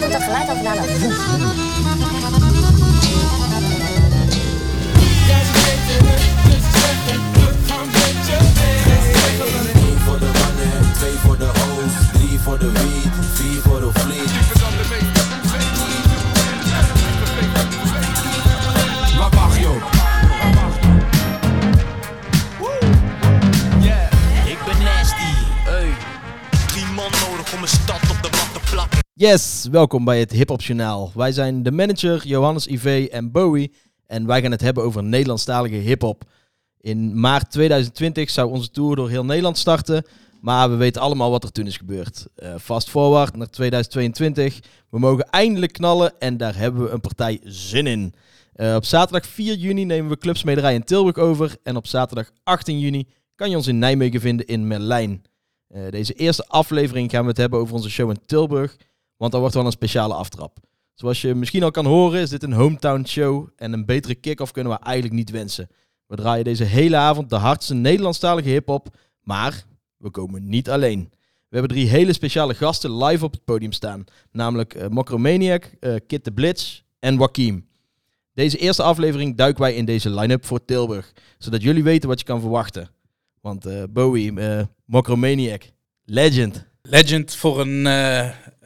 doet dat geluid ook wel Eén voor de mannen, twee voor de hoofd, drie voor de weed, Yes, welkom bij het Hip Hop. Wij zijn de manager Johannes IV en Bowie en wij gaan het hebben over Nederlandstalige hip hop. In maart 2020 zou onze tour door heel Nederland starten, maar we weten allemaal wat er toen is gebeurd. Eh, fast forward naar 2022. We mogen eindelijk knallen en daar hebben we een partij zin in. Eh, op zaterdag 4 juni nemen we Clubsmederij in Tilburg over en op zaterdag 18 juni kan je ons in Nijmegen vinden in Merlijn. Eh, deze eerste aflevering gaan we het hebben over onze show in Tilburg. Want dat wordt wel een speciale aftrap. Zoals je misschien al kan horen is dit een hometown show en een betere kick-off kunnen we eigenlijk niet wensen. We draaien deze hele avond de hardste Nederlandstalige hip-hop, maar we komen niet alleen. We hebben drie hele speciale gasten live op het podium staan, namelijk uh, Mokromaniac, eh, Kit de Blitz en Wakim. Deze eerste aflevering duiken wij in deze line-up voor Tilburg, zodat jullie weten wat je kan verwachten. Want eh, Bowie, eh Mokromaniac, legend. Legend voor een,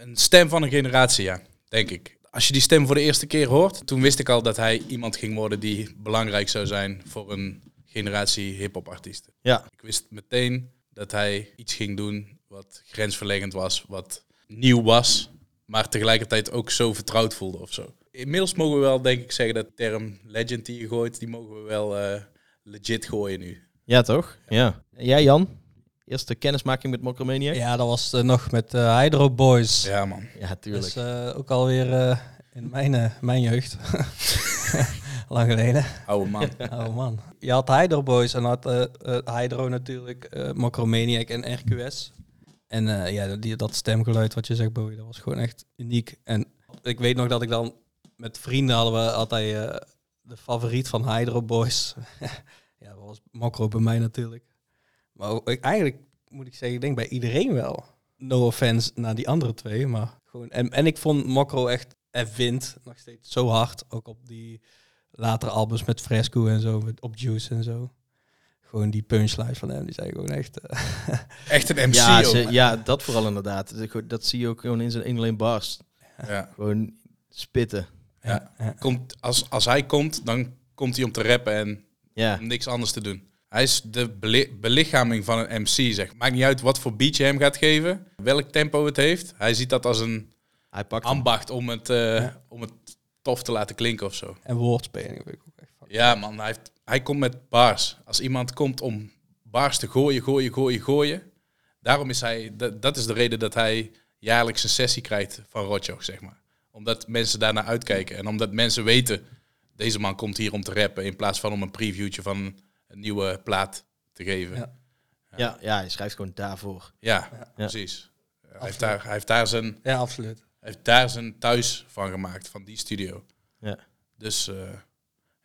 een stem van een generatie, ja, denk ik. Als je die stem voor de eerste keer hoort, toen wist ik al dat hij iemand ging worden die belangrijk zou zijn voor een generatie hip-hop artiesten. Ja, Ik wist meteen dat hij iets ging doen wat grensverleggend was, wat nieuw was, maar tegelijkertijd ook zo vertrouwd voelde of zo. Inmiddels mogen we wel, denk ik, zeggen dat de term legend die je gooit, die mogen we wel eh, legit gooien nu. ja toch? Ja. En jij Jan? Eerste kennismaking met Mokromaniac? Ja, dat was eh, nog met de Hydro Boys. Ja, man. Ja, tuurlijk. Dus eh, ook alweer eh in mijn, eh, mijn jeugd. Lang geleden. Oude man. Oh man. Je had Hydro Boys en had eh, eh, Hydro natuurlijk, eh Macromaniac en RQS. En eh, ja, die, dat stemgeluid wat je zegt, Bowie, dat was gewoon echt uniek. En ik weet nog dat ik dan met vrienden hadden we altijd eh, de favoriet van Hydro Boys. ja, dat was Macro bij mij natuurlijk. Maar ook- ik, eigenlijk moet ik zeggen, ik denk bij iedereen wel. No offense naar die andere twee, maar gewoon... En, en ik vond Macro echt, en vind nog steeds zo hard, ook op die latere albums met Fresco en zo, met, op Juice en zo. Gewoon die punchlines van hem, die zijn gewoon echt... eh, Echt een MC ja, ook. ze- ja, dat vooral inderdaad. Dat- Dat zie je ook gewoon in zijn in alleen bars. Ja. Gewoon spitten. Ja. ja. Komt, als, als hij komt, dan komt hij om te rappen en Ja, om niks anders te doen. Hij is de beli- belichaming van een MC, zeg. Maakt niet uit wat voor beat je hem gaat geven, welk tempo het heeft. Hij ziet dat als een hij pakt hem. ambacht om het, eh, om het tof te laten klinken of zo. En woordspeling weet ik ook echt. Ja, man, hij, heeft, hij komt met bars. Als iemand komt om bars te gooien, gooien, gooien, gooien. Daarom is hij, dat, dat is de reden dat hij jaarlijks een sessie krijgt van Rocho, zeg maar. Omdat mensen daarnaar uitkijken. En omdat mensen weten, deze man komt hier om te rappen. In plaats van om een previewtje van een nieuwe plaat te geven. Ja. Ja, Ja, ja, hij schrijft gewoon daarvoor. precies. Hij heeft, daar, hij, heeft daar zijn, Ja, absoluut. hij heeft daar zijn thuis van gemaakt, van die studio. Ja. Dus eh,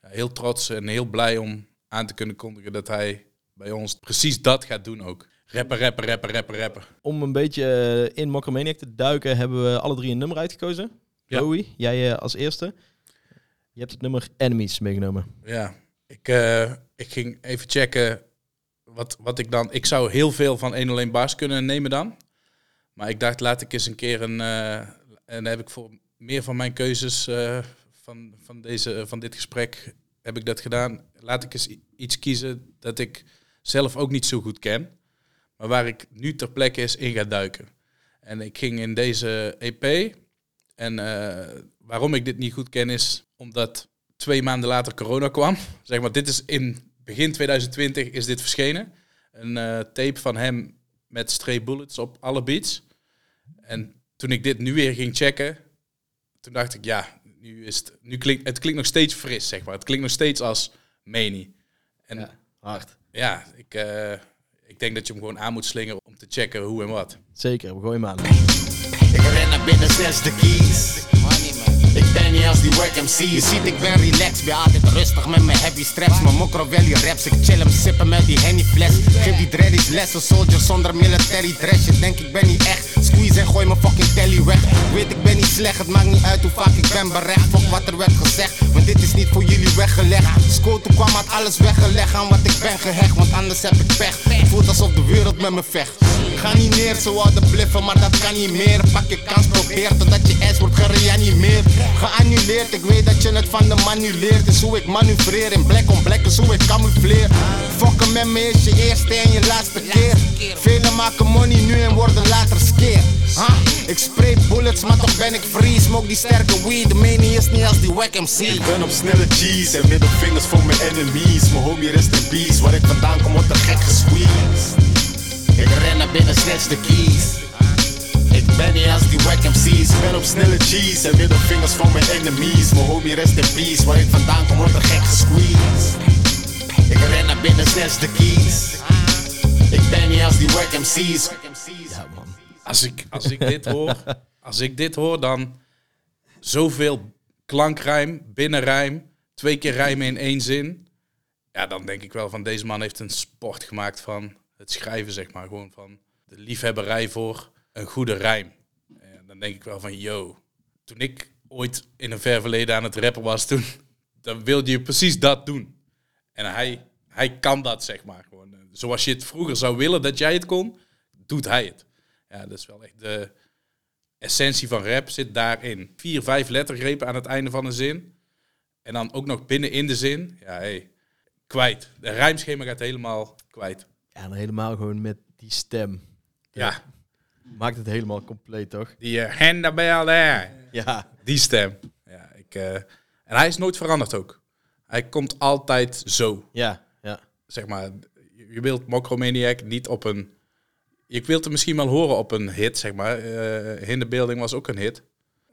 ja, heel trots en heel blij om aan te kunnen kondigen dat hij bij ons precies dat gaat doen ook. Rapper, rapper, rapper, rapper, rapper. Om een beetje eh, in Mokromaniac te duiken, hebben we alle drie een nummer uitgekozen. Ja. Bowie, jij eh, als eerste. Je hebt het nummer Enemies meegenomen. Ja, ik, eh, ik ging even checken wat, wat ik dan... Ik zou heel veel van 1 alleen baas kunnen nemen dan. Maar ik dacht, laat ik eens een keer een... eh, en dan heb ik voor meer van mijn keuzes eh, van, van, deze, van dit gesprek heb ik dat gedaan. Laat ik eens iets kiezen dat ik zelf ook niet zo goed ken. Maar waar ik nu ter plekke eens in ga duiken. En ik ging in deze EP. En eh, waarom ik dit niet goed ken is omdat twee maanden later corona kwam. Zeg maar, dit is in begin 2020 is dit verschenen. Een eh, tape van hem met stray bullets op alle beats. En toen ik dit nu weer ging checken, toen dacht ik, ja, nu is het, nu klinkt, het klinkt nog steeds fris, zeg maar. Het klinkt nog steeds als Mani. En ja, Hard. ik, eh, ik denk dat je hem gewoon aan moet slingen om te checken hoe en wat. Zeker, we gooien hem aan. Ik ren naar binnen, zes de keys. Als die work MC. Je ziet, ik ben relaxed, ben altijd rustig met mijn heavy straps. Mijn mokro valley raps, ik chill hem sippen met die henny fles. Geef die dreadies lessen, soldier zonder military dress. Je denkt ik ben niet echt, en gooi mijn fucking telly weg. Weet, ik ben niet slecht, het maakt niet uit hoe vaak ik ben berecht. Fuck wat er werd gezegd, want dit is niet voor jullie weggelegd. School toen kwam had alles weggelegd aan wat ik ben gehecht, want anders heb ik pech. Het voelt alsof de wereld met me vecht. Ga niet neer, ze wouden bliffen, maar dat kan niet meer. Pak je kans, probeer totdat je ass wordt gereanimeerd. Geannuleerd, ik weet dat je het van de man nu leert. Is hoe ik manoeuvreer, in black on black is hoe ik camoufleer. Fokken met me is je eerste en je laatste keer. Velen maken money nu en worden later skeer. Ik spray bullets, maar toch ben ik free. Smoke die sterke weed, de mening is niet als die wack MC. Ik ben op snelle G's en middelvingers voor mijn enemies. Mijn homie rest in peace, waar ik vandaan kom wordt er gek gesqueezed. Ik ren naar binnen, snatch de keys. Ik ben niet als die wack MC's. Ik ben op snelle G's en middelvingers voor mijn enemies. Mijn homie rest in peace, waar ik vandaan kom wordt er gek gesqueezed. Ik ren naar binnen, snatch de keys. Ik ben niet als die wack MC's. Als ik, als ik dit hoor, als ik dit hoor, dan zoveel klankrijm, binnenrijm, twee keer rijmen in één zin. Ja, dan denk ik wel van deze man heeft een sport gemaakt van het schrijven, zeg maar. Gewoon van de liefhebberij voor een goede rijm. En dan denk ik wel van, yo, toen ik ooit in een ver verleden aan het rappen was, toen dan wilde je precies dat doen. En hij, hij kan dat, zeg maar. Gewoon, zoals je het vroeger zou willen dat jij het kon, doet hij het. Ja, dat is wel echt de essentie van rap zit daarin. Vier, vijf lettergrepen aan het einde van een zin. En dan ook nog binnen in de zin. Ja, hey, kwijt. De rijmschema gaat helemaal kwijt. Ja, en helemaal gewoon met die stem. Ja, Maakt het helemaal compleet, toch? die uh. Ja. Die stem. Ja, ik, eh, en hij is nooit veranderd ook. Hij komt altijd zo. Ja, ja. Zeg maar, je wilt Mokromaniac niet op een... Je wilt hem misschien wel horen op een hit, zeg maar. Eh In the Building was ook een hit.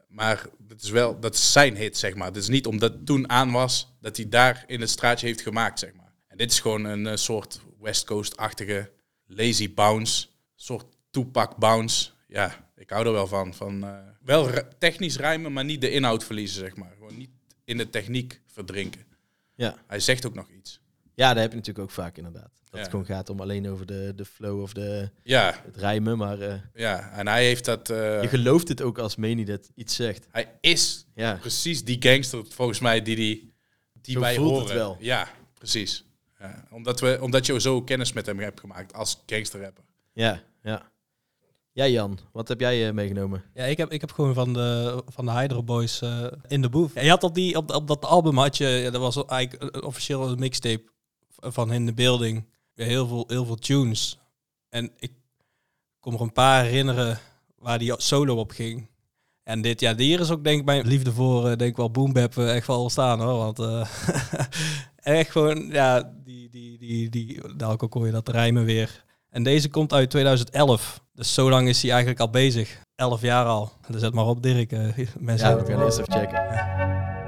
Maar dat is wel, dat is zijn hit, zeg maar. Het is niet omdat het toen aan was, dat hij daar in het straatje heeft gemaakt, zeg maar. En dit is gewoon een eh, soort West Coast-achtige lazy bounce. soort Tupac bounce. Ja, ik hou er wel van. van eh, wel technisch rijmen, maar niet de inhoud verliezen, zeg maar. Gewoon niet in de techniek verdrinken. Ja. Hij zegt ook nog iets. ja, daar heb je natuurlijk ook vaak inderdaad. Dat Ja. het gewoon gaat om alleen over de, de flow of de, Ja, het rijmen. Maar eh, ja. En hij heeft dat... eh, je gelooft het ook als Meni dat iets zegt. hij is Ja. precies die gangster, volgens mij, die, die, die Zo wij voelt het horen. wel. Ja, precies. Ja, omdat, we, omdat je zo kennis met hem hebt gemaakt als gangsterrapper. Ja, ja. Ja, Jan, wat heb jij eh, meegenomen? Ja, ik heb, ik heb gewoon van de, van de Hydro Boys eh, in de booth. Ja, je had op, die, op, op dat album had je, ja, dat was eigenlijk een- officieel een mixtape van In the Building. Heel, veel, heel veel tunes. En ik kom er een paar herinneren waar die solo op ging. En dit, ja, hier is ook denk ik mijn liefde voor, eh, denk ik wel, Boom Bap eh, echt wel staan hoor. Want eh, echt gewoon, ja, die, die, die, die, daar ook hoor je dat rijmen weer. En deze komt uit 2011. Dus zo lang is hij eigenlijk al bezig. 11 jaar al. Dus zet maar op, Dirk. mensen Ja, we gaan eerst even checken.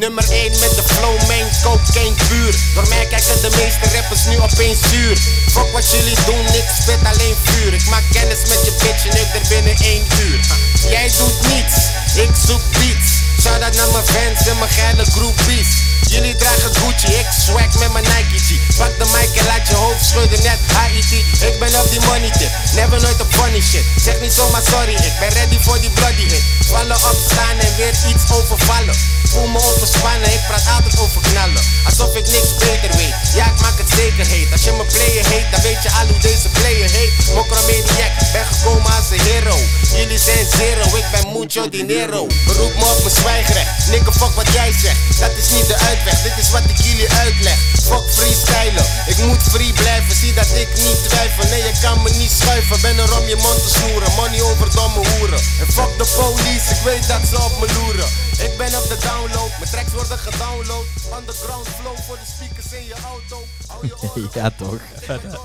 Nummer 1 met de flow, mijn cocaine puur. Door mij kijken de meeste rappers nu opeens zuur. Fuck wat jullie doen, ik spit alleen vuur. Ik maak kennis met je bitch en ik er binnen 1 uur. Jij doet niets, ik zoek beats. Shout out naar mijn fans en mijn geile groupies. Jullie dragen Gucci, ik swag met mijn Nike G. Pak de mic en laat je hoofd schudden, net HIT. Ik ben op die money tip, never nooit op funny shit. Zeg niet zomaar sorry, ik ben ready voor die bloody hit. Vallen opstaan en weer iets overvallen. Voel me overspannen, ik praat altijd over knallen. Alsof ik niks beter weet, ja ik maak het zeker heet. Als je me player heet, dan weet je al hoe deze player heet. Mokromaniac, ben gekomen als een hero. Jullie zijn zero, ik ben mucho dinero. Beroep me op mijn zwijgrecht, nikke fuck wat jij zegt. Dat is niet de uitweg, dit is wat ik jullie uitleg. Fuck freestylen, ik moet free blijven. Zie dat ik niet twijfel, nee je kan me niet schuiven. Ben er om je mond te snoeren, money over domme hoeren. En fuck de police, ik weet dat ze op me loeren. Ik ben op de download, mijn tracks worden gedownload. Underground flow voor de speakers in je auto. Hou je oren Ja, toch?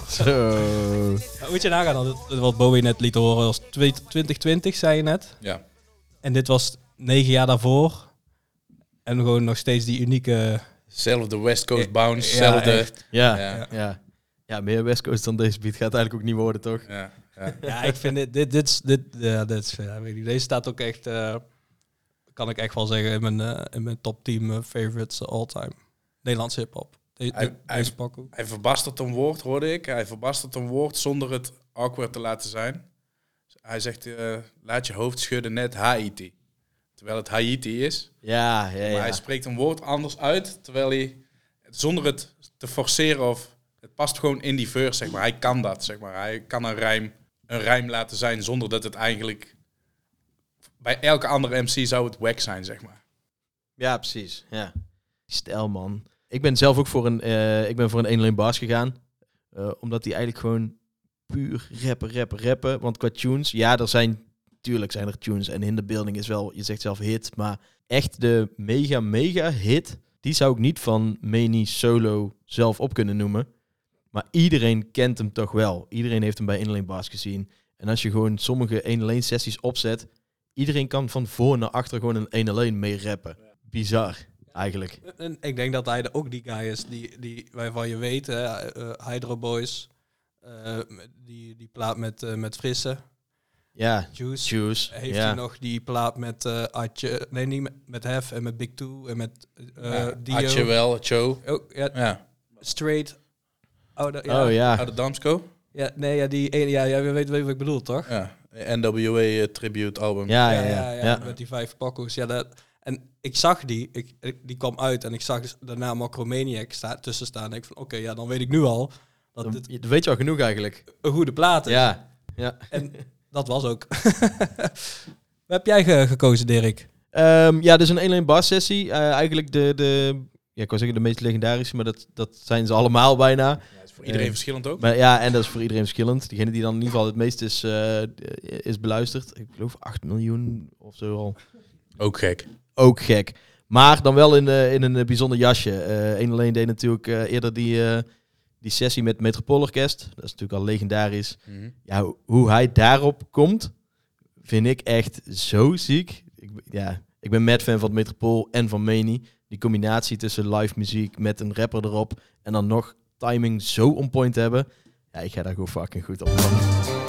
Zo. Moet je nagaan, dat wat Bowie net liet horen was 2020, zei je net. Ja. En dit was negen jaar daarvoor. En gewoon nog steeds die unieke... Zelfde West Coast bounce, ja, zelfde... echt. Ja, Ja. ja. ja. meer West Coast dan deze beat gaat eigenlijk ook niet worden, toch? Ja, ja. Ja, ik vind dit... dit, dit, dit ja, dit is, ja, weet ik niet. Deze staat ook echt... eh, kan ik echt wel zeggen in mijn, eh, in mijn top team eh, favorites all time. Nederlandse hip-hop. De- de- Hij- hij- verbastert een woord, hoorde ik. Hij verbastert een woord zonder het awkward te laten zijn. Hij zegt, eh, laat je hoofd schudden net Haiti. Terwijl het Haiti is. Ja, ja, Maar ja. hij spreekt een woord anders uit, terwijl hij, zonder het te forceren of... Het past gewoon in die verse, zeg maar. Hij kan dat, zeg maar. Hij kan een rijm, een rijm laten zijn zonder dat het eigenlijk... Bij elke andere MC zou het wack zijn, zeg maar. Ja, precies. Ja. Stijl, man. Ik ben zelf ook voor een, eh, ik ben voor een 1 alleen bars gegaan. Eh, omdat die eigenlijk gewoon puur rappen, rappen, rappen. Want qua tunes, ja, er zijn, tuurlijk zijn er tunes. En in de building is wel, je zegt zelf hit. Maar echt de mega, mega hit, die zou ik niet van Meni solo zelf op kunnen noemen. Maar iedereen kent hem toch wel. Iedereen heeft hem bij 1 alleen bars gezien. En als je gewoon sommige 1 alleen sessies opzet, iedereen kan van voor naar achter gewoon een 1 alleen mee rappen. Bizar, eigenlijk. En ik denk dat hij de- ook die guy is die, die, waarvan je weet, hè, eh, Hydro Boys, eh, die, die plaat met, eh, met Frisse, Ja, Juice. Juice. Heeft ja. hij nog die plaat met eh Atje, nee niet met, met Hef en met Big Two en met eh Ja, Dio. Had je wel, Joe. Oh, ja, Ja. Straight. Oh, da- ja. Oh ja. Uit de Damsco. Ja, nee, ja, die ene, ja, ja, je weet, weet wat ik bedoel, toch? Ja. NWA eh, tribute album. Ja, ja, ja, ja, ja. ja, met die vijf pakkoes. Ja, dat, en ik zag die, ik, die kwam uit en ik zag dus daarna Macromaniac sta, tussen staan. En ik van, oké, ja, dan weet ik nu al dat Dan, dit weet je al genoeg eigenlijk. een goede plaat is. Ja. ja. En dat was ook. Wat heb jij ge- gekozen, Dirk? Ehm, ja, dus een 1 alleen bar sessie. Eh, eigenlijk de, de, ja, ik wou zeggen de meest legendarische, maar dat, dat zijn ze allemaal bijna. Ja, voor iedereen verschillend ook. Maar ja, en dat is voor iedereen verschillend. Diegene die dan in ieder geval het meest is, eh, is beluisterd. Ik geloof 8 miljoen of zo al. Ook gek. Ook gek. Maar dan wel in, eh, in een eh, bijzonder jasje. Eén alleen deed natuurlijk eerder die, die sessie met Metropoolorkest. Dat is natuurlijk al legendarisch. Mhm. Ja, ho- hoe hij daarop komt, vind ik echt zo ziek. Ik, ja, ik ben mad fan van het Metropool en van Meni. Die combinatie tussen live muziek met een rapper erop en dan nog timing zo on point hebben. Ja, ik ga daar gewoon fucking goed op.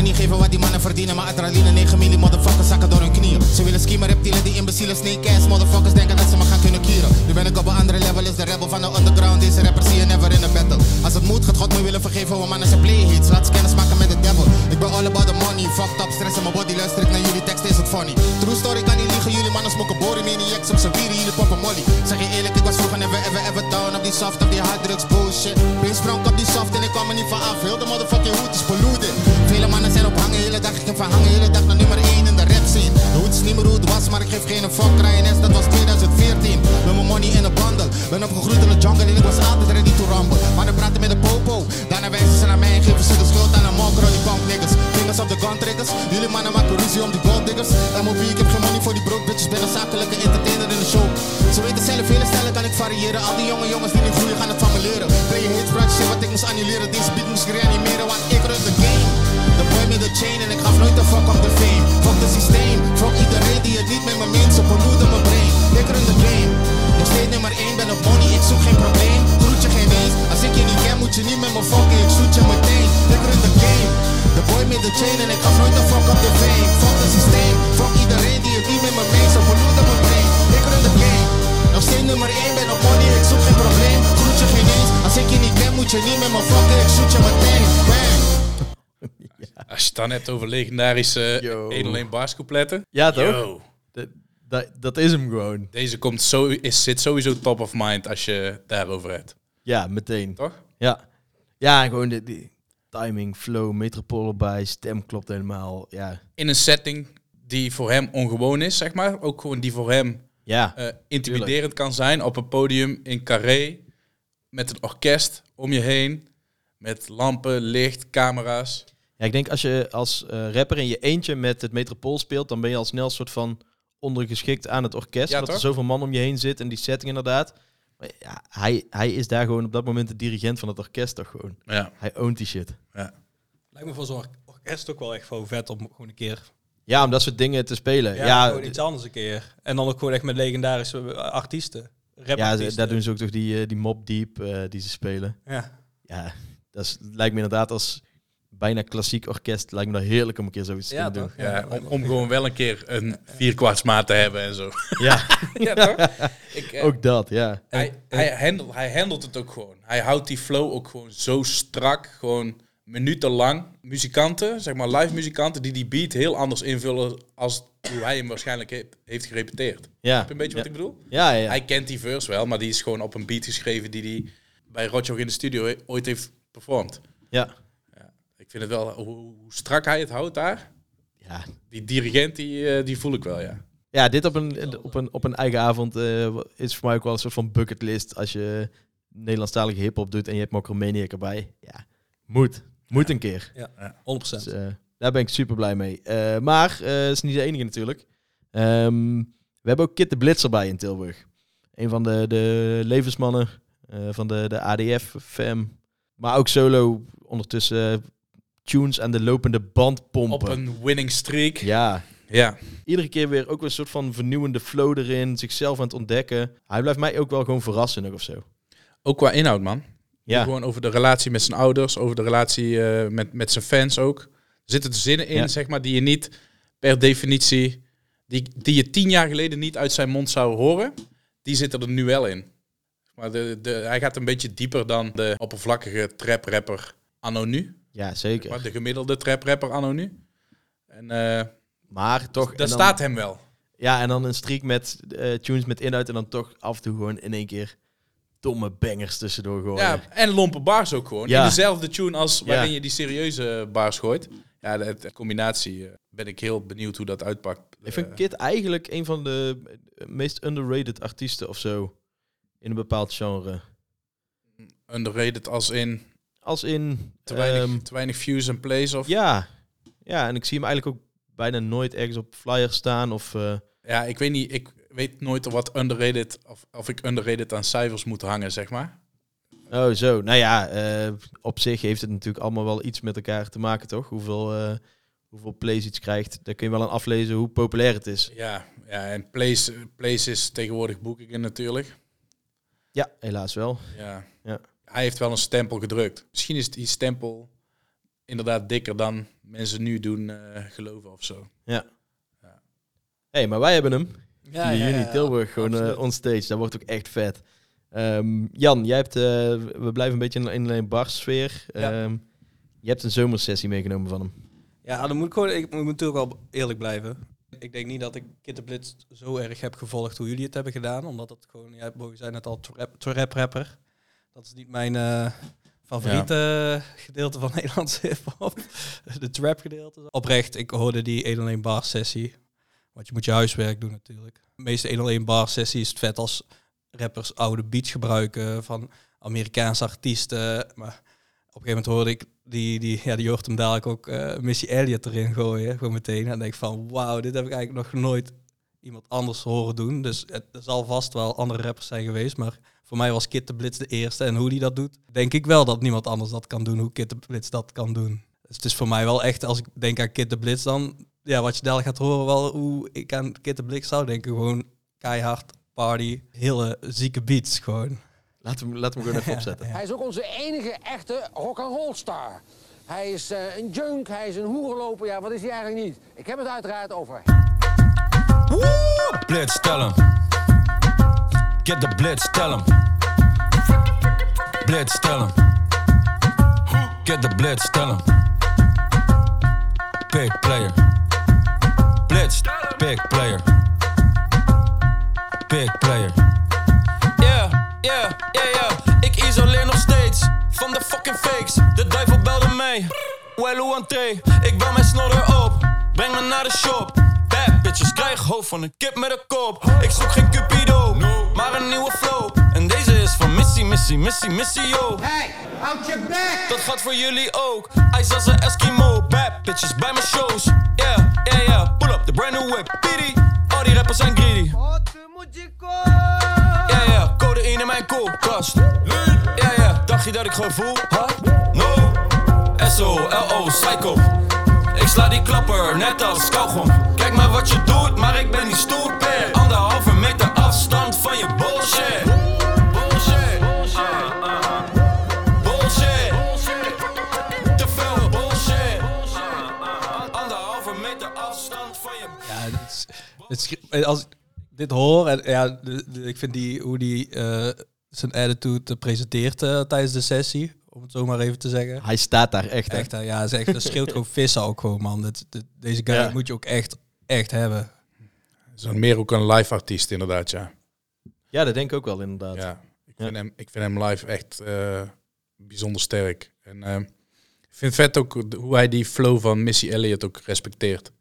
Me niet geven wat die mannen verdienen, maar adrenaline 9 milli motherfuckers zakken door hun knieën. Ze willen schiemen, reptielen, die imbecielen, snake motherfuckers denken dat ze me gaan kunnen kieren. Nu ben ik op een andere level, is de rebel van de underground. Deze rapper zie je never in a battle. Als het moet, gaat God me willen vergeven, want mannen zijn play hits. Laat ze kennis maken met de devil. Ik ben all about the money, fucked up, stress in mijn body. Luister ik naar jullie tekst, is het funny. True story kan niet liegen, jullie mannen smoken boren, maniacs op z'n vieren, jullie poppen molly. Zeg je eerlijk, ik was vroeger never ever ever down op die soft, op die harddrugs bullshit. Ben sprong op die soft en ik kwam er niet van af. Heel de motherfucking hoed is polluted. Vele mannen zijn op hangen, hele dag ik heb van hangen, hele dag naar nummer 1 in de rap scene. De hoed is niet meer hoe het was, maar ik geef geen fuck. Ryan S, dat was 2014. Met mijn money in een bundle. Ben opgegroeid in de jungle en ik was altijd ready to rumble. Mannen praten met de popo, daarna wijzen ze naar mij en geven ze de schuld aan een mokro, die punk niggas. Fingers op de gun triggers, jullie mannen maken ruzie om die gold diggers. MOB, ik heb geen money voor die broke bitches, ben een zakelijke entertainer in de show. Ze weten zelf, vele stijlen kan ik variëren. Al die jonge jongens die nu groeien gaan het van me leren. Play je hits, shit wat ik moest annuleren. Deze beat moest ik reanimeren, want ik run de game. De de chain en ik gaf nooit een fuck om de fame. Fuck de systeem, fuck iedereen die het niet met me meent. Ze polluten mijn brain, ik run de game. Nog steeds nummer 1, ben op money, ik zoek geen probleem. Groet je geen eens, als ik je niet ken moet je niet met me fucken. Ik zoet je meteen, ik run de game. De boy met de chain en ik gaf nooit een fuck om de fame. Fuck de systeem, fuck iedereen die het niet met me meent. Ze polluten mijn brain, ik run de game. Nog steeds nummer 1, ben op money, ik zoek geen probleem. Groet je geen eens, als ik je niet ken moet je niet met me fucken. Ik zoet je meteen, bang. Als je het dan hebt over legendarische Yo. 1 alleen bars coupletten. Ja, toch? Yo. Dat, dat, dat is hem gewoon. Deze komt zo, is, zit sowieso top of mind als je daarover hebt. Ja, meteen. Toch? Ja. Ja, gewoon de, timing, flow, metropool erbij, stem klopt helemaal. Ja. In een setting die voor hem ongewoon is, zeg maar. Ook gewoon die voor hem Ja. eh, intimiderend kan zijn. Op een podium in Carré. Met een orkest om je heen. Met lampen, licht, camera's. Ja, ik denk als je als eh, rapper in je eentje met het Metropool speelt, dan ben je al snel een soort van ondergeschikt aan het orkest. Ja, omdat er zoveel man om je heen zit en die setting inderdaad. Maar ja, hij, hij is daar gewoon op dat moment de dirigent van het orkest toch gewoon. Ja. Hij ownt die shit. Lijkt me voor zo'n or- orkest ook wel echt gewoon vet om gewoon een keer... Ja, om dat soort dingen te spelen. Ja, Ja, gewoon iets anders een keer. En dan ook gewoon echt met legendarische eh, artiesten. ja, daar doen ze ook toch die, eh, die Mob Deep eh, die ze spelen. Ja. Ja, dat is, lijkt me inderdaad als bijna klassiek orkest. Lijkt me dat heerlijk om een keer zoiets te Ja, doen. Ja, om, om gewoon wel een keer een vierkwartsmaat te hebben en zo. Ja, ja, toch? Ik, eh, ook dat, ja. hij, hij, handelt, hij handelt het ook gewoon. Hij houdt die flow ook gewoon zo strak. Gewoon minutenlang. Muzikanten, zeg maar live muzikanten, die die beat heel anders invullen als hoe hij hem waarschijnlijk heeft, heeft gerepeteerd. Ja, Heb je een beetje wat ik bedoel? Ja, ja. Hij kent die verse wel, maar die is gewoon op een beat geschreven die hij bij Rotjoch in de studio ooit heeft performed. ja. Ik vind het wel, hoe, hoe strak hij het houdt daar. ja. Die dirigent, die, eh, die voel ik wel, ja. Ja, dit op een, op een, op een eigen avond eh, is voor mij ook wel een soort van bucketlist. Als je Nederlandstalige hip-hop doet en je hebt Mokromaniac erbij. Ja, moet. Moet een keer. Ja, Ja. 100%. Dus, eh, daar ben ik super blij mee. Eh, maar eh is niet de enige natuurlijk. Ehm, we hebben ook Kit de Blitzer bij in Tilburg. Een van de, de levensmannen eh, van de, de ADF-fam. Maar ook solo ondertussen tunes aan de lopende band pompen. Op een winning streak. Ja, Ja. iedere keer weer ook weer een soort van vernieuwende flow erin. Zichzelf aan het ontdekken. Hij blijft mij ook wel gewoon verrassen nog of zo. Ook qua inhoud, man. Ja, Gewoon over de relatie met zijn ouders, over de relatie eh, met, met zijn fans ook. Er zitten zinnen in, Ja. zeg maar, die je niet per definitie, die, die je tien jaar geleden niet uit zijn mond zou horen, die zitten er nu wel in. Maar de, de, hij gaat een beetje dieper dan de oppervlakkige trap-rapper anno nu. Ja zeker. Maar de gemiddelde trap-rapper anno nu. En eh Maar toch... dat dan- staat hem wel. Ja, en dan een streak met eh, tunes met inhoud en dan toch af en toe gewoon in één keer domme bangers tussendoor gooien. Ja, en lompe bars ook gewoon. Ja. In dezelfde tune als waarin Ja. je die serieuze bars gooit. Ja, de, de combinatie eh, ben ik heel benieuwd hoe dat uitpakt. Ik vind Kid eigenlijk een van de meest underrated artiesten of zo. In een bepaald genre. underrated als in Als in... te weinig, ehm, te weinig views en plays. Of, ja. ja, en ik zie hem eigenlijk ook bijna nooit ergens op flyers staan. Of, eh, Ja, ik weet niet. Ik weet nooit wat underrated of, of ik underrated aan cijfers moet hangen, zeg maar. oh, zo. Nou ja, eh, op zich heeft het natuurlijk allemaal wel iets met elkaar te maken, toch? Hoeveel, eh, hoeveel plays iets krijgt. Daar kun je wel aan aflezen hoe populair het is. Ja, ja en plays, plays is tegenwoordig boekingen natuurlijk. Ja, helaas wel. Ja. Ja. Hij heeft wel een stempel gedrukt. Misschien is die stempel inderdaad dikker dan mensen nu doen eh, geloven of zo. hey, maar wij hebben hem. Ja, 4 ja, juni ja, Tilburg, gewoon eh on stage. Dat wordt ook echt vet. Ehm, Jan, jij hebt, eh, we blijven een beetje in een, barsfeer. Ja. Ehm, je hebt een zomersessie meegenomen van hem. Ja, dan moet ik gewoon, ik moet natuurlijk wel eerlijk blijven. Ik denk niet dat ik Kid de Blitz zo erg heb gevolgd hoe jullie het hebben gedaan. Omdat het gewoon, ja, Bogi zei net al, trap, trap rapper. Dat is niet mijn eh, favoriete gedeelte van Nederlandse hip-hop. De trap gedeelte. Oprecht, ik hoorde die 101 bar sessie. Want je moet je huiswerk doen natuurlijk. De meeste 101 bar sessie is het vet als rappers oude beats gebruiken van Amerikaanse artiesten. Maar op een gegeven moment hoorde ik die, die, ja, die hoort hem dadelijk ook eh, Missy Elliott erin gooien. Gewoon meteen. En denk van, wauw, dit heb ik eigenlijk nog nooit iemand anders horen doen. Dus het, er zal vast wel andere rappers zijn geweest. Maar voor mij was Kid de Blitz de eerste. En hoe die dat doet, denk ik wel dat niemand anders dat kan doen. Hoe Kid de Blitz dat kan doen. Dus het is voor mij wel echt, als ik denk aan Kid de Blitz, dan... Ja, wat je dadelijk gaat horen, wel hoe ik aan Kid de Blitz zou denken. Gewoon keihard, party, hele zieke beats gewoon. Laten we, laten we hem gewoon even opzetten. Hij is ook onze enige echte rock'n'roll star. Hij is eh, een junk, hij is een hoerenloper. Ja, wat is hij eigenlijk niet? Ik heb het uiteraard over Blitz, tell him. Get the blitz, tell him. Blitz, tell him. Get the blitz, tell him. Big player. Blitz, big player. Big player. Yeah, yeah, yeah, yeah. Ik isoleer nog steeds van de fucking fakes. De duivel belde mij. Well, hoe entree? Ik bel mijn snodder op. Breng me naar de shop. Bad bitches krijg hoofd van een kip met een kop. Ik zoek geen cupido, maar een nieuwe flow. Is van Missy, Missy, Missy, Missy, yo. Hey, houd je bek! Dat gaat voor jullie ook. IJs als een Eskimo. Bad bitches bij mijn shows. Yeah, yeah, yeah. Pull up the brand new whip. Piri. Al die rappers zijn greedy. Ja, ja, codeïne in mijn koelkast. Ja, ja, dacht je dat ik gewoon voel? Huh? No. S-O-L-O, psycho. Ik sla die klapper net als kauwgom. Kijk maar wat je doet, maar ik ben niet stoer eh, als ik dit hoor, en ja, de- de- ik vind die, hoe die eh, zijn attitude presenteert eh, tijdens de sessie, om het zo maar even te zeggen. Hij staat daar echt? Echt, hè, ja, is echt, dat schreeuwt gewoon vissen ook gewoon, man. Dat, dat- deze guy Ja. moet je ook echt, echt hebben. Zo'n meer ook een live artiest inderdaad, ja. Ja, dat denk ik ook wel inderdaad. Ja, ik, Ja. vind hem, ik vind hem live echt eh, bijzonder sterk. En eh, ik vind vet ook hoe hij die flow van Missy Elliott ook respecteert.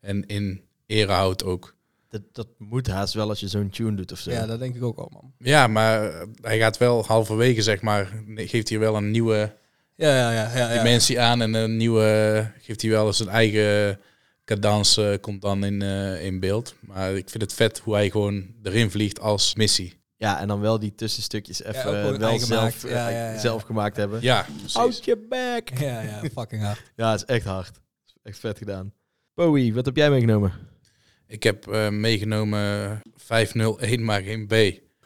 En in ere houdt ook. Dat, dat moet haast wel als je zo'n tune doet of zo. Ja, dat denk ik ook al, man. Ja, maar eh, hij gaat wel halverwege, zeg maar, nee, geeft hier wel een nieuwe Ja, ja, ja. ja, ja. dimensie aan. En een nieuwe, geeft hij wel eens een eigen cadans eh, komt dan in, eh, in beeld. Maar ik vind het vet hoe hij gewoon erin vliegt als Missy. Ja, en dan wel die tussenstukjes even wel zelf, gemaakt. Ja, ja, ja. zelf gemaakt hebben. Ja, precies. Out je back! Ja, ja, fucking hard. Ja, het is echt hard. Echt vet gedaan. Bowie, wat heb jij meegenomen? Ik heb eh, meegenomen 501, maar geen B.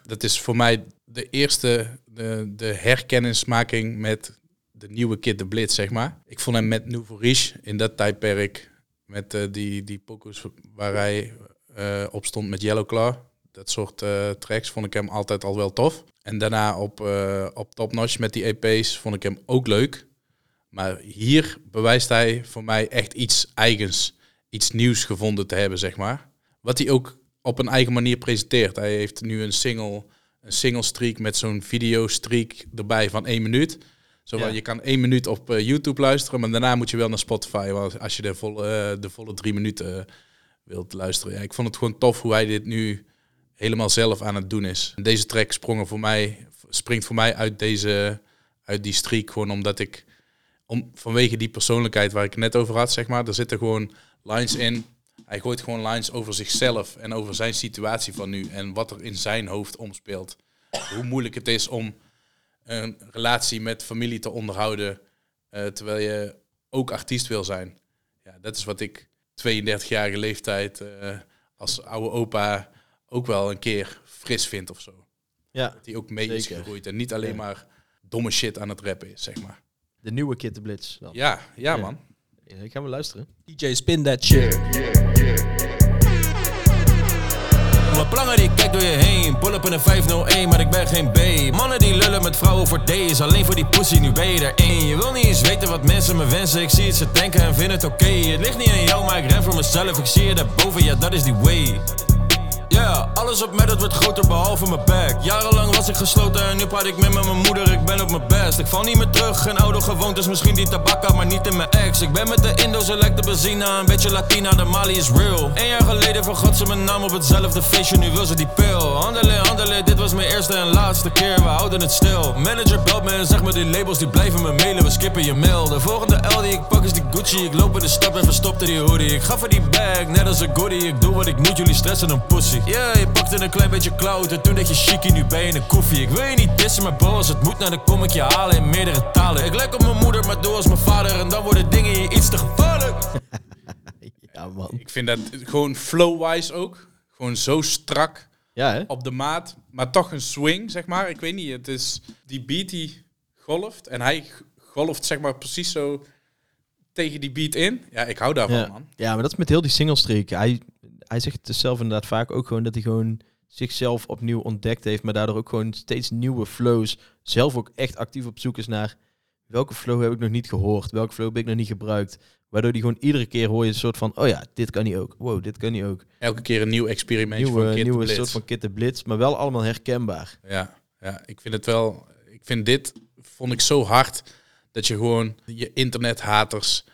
Dat is voor mij de eerste de, de herkennismaking met de nieuwe Kid de Blitz, zeg maar. Ik vond hem met Nouveau Riche in dat tijdperk, met eh, die, die pokus waar hij eh, op stond met Yellow Claw. Dat soort tracks vond ik hem altijd al wel tof. En daarna op, op Top Notch met die EP's vond ik hem ook leuk. Maar hier bewijst hij voor mij echt iets eigens, iets nieuws gevonden te hebben, zeg maar. Wat hij ook op een eigen manier presenteert. Hij heeft nu een single, een single streak met zo'n video streak erbij van één minuut. Zo Ja. Je kan één minuut op eh, YouTube luisteren, maar daarna moet je wel naar Spotify. Want als je de volle, eh, de volle drie minuten eh, wilt luisteren. Ja, ik vond het gewoon tof hoe hij dit nu helemaal zelf aan het doen is. Deze track sprong er voor mij, springt voor mij uit, deze, uit die streak. Gewoon omdat ik, om, vanwege die persoonlijkheid waar ik het net over had, zeg maar. Er zitten gewoon lines in. Hij gooit gewoon lines over zichzelf en over zijn situatie van nu. En wat er in zijn hoofd omspeelt. Hoe moeilijk het is om een relatie met familie te onderhouden. eh, terwijl je ook artiest wil zijn. Ja, dat is wat ik 32-jarige leeftijd eh, als oude opa ook wel een keer fris vind of zo. Ja, Dat hij ook mee is gegroeid en niet alleen Ja. maar domme shit aan het rappen is, zeg maar. De nieuwe Kid de Blitz. Dan. Ja, ja, Ja. man. Ja, ik ga maar luisteren. DJ Spin That Shit. Mijn planger die kijkt door je heen Pull up in een 501, maar ik ben geen B Mannen die lullen met vrouwen voor days Alleen voor die pussy, nu ben je er één Je wil niet eens weten wat mensen me wensen Ik zie het ze denken en vind het oké Het ligt niet aan jou, maar ik ren voor mezelf Ik zie je daarboven, ja dat is die way Ja, alles op mij dat wordt groter behalve mijn back Jarenlang was ik gesloten en nu praat ik meer met mijn moeder. Ik ben op mijn best, ik val niet meer terug Geen oude gewoontes, misschien die tabakka, maar niet in mijn ex. Ik ben met de Indo's, ze lijkt de benzina Een beetje Latina, de Mali is real. Een jaar geleden vergat ze mijn naam op hetzelfde feestje Nu wil ze die pil. Handelen, handelen, dit was mijn eerste en laatste keer We houden het stil. Manager belt me en zegt me die labels die blijven me mailen We skippen je mail. De volgende L die ik pak is die Gucci Ik loop in de stad en verstopte die hoodie. Ik ga voor die bag, net als een goodie Ik doe wat ik moet, jullie stressen een pussy Yeah, je pakte een klein beetje cloud En toen dat je chicky, nu ben je een koffie Ik wil je niet dissen, maar bro, als het moet nou, dan kom ik je halen in meerdere talen Ik lijk op mijn moeder, maar doe als mijn vader En dan worden dingen hier iets te gevaarlijk Ja, man. Ik vind dat gewoon flow-wise ook. Gewoon zo strak Ja, hè? op de maat. Maar toch een swing, zeg maar. Ik weet niet, het is die beat die golft. En hij golft zeg maar precies zo tegen die beat in. Ja, ik hou daarvan, Ja. man. ja, maar dat is met heel die singlestreek. Hij, hij zegt dus zelf inderdaad vaak ook gewoon dat hij gewoon zichzelf opnieuw ontdekt heeft, maar daardoor ook gewoon steeds nieuwe flows. Zelf ook echt actief op zoek is naar welke flow heb ik nog niet gehoord, welke flow heb ik nog niet gebruikt. Waardoor die gewoon iedere keer hoor je een soort van, oh ja, dit kan niet ook. Wow, dit kan niet ook. Elke keer een nieuw experimentje Nieuwe, van nieuwe Blitz. soort van Kid de Blitz, maar wel allemaal herkenbaar. Ja, ja, ik vind het wel. Ik vind dit vond ik zo hard dat je gewoon je internethaters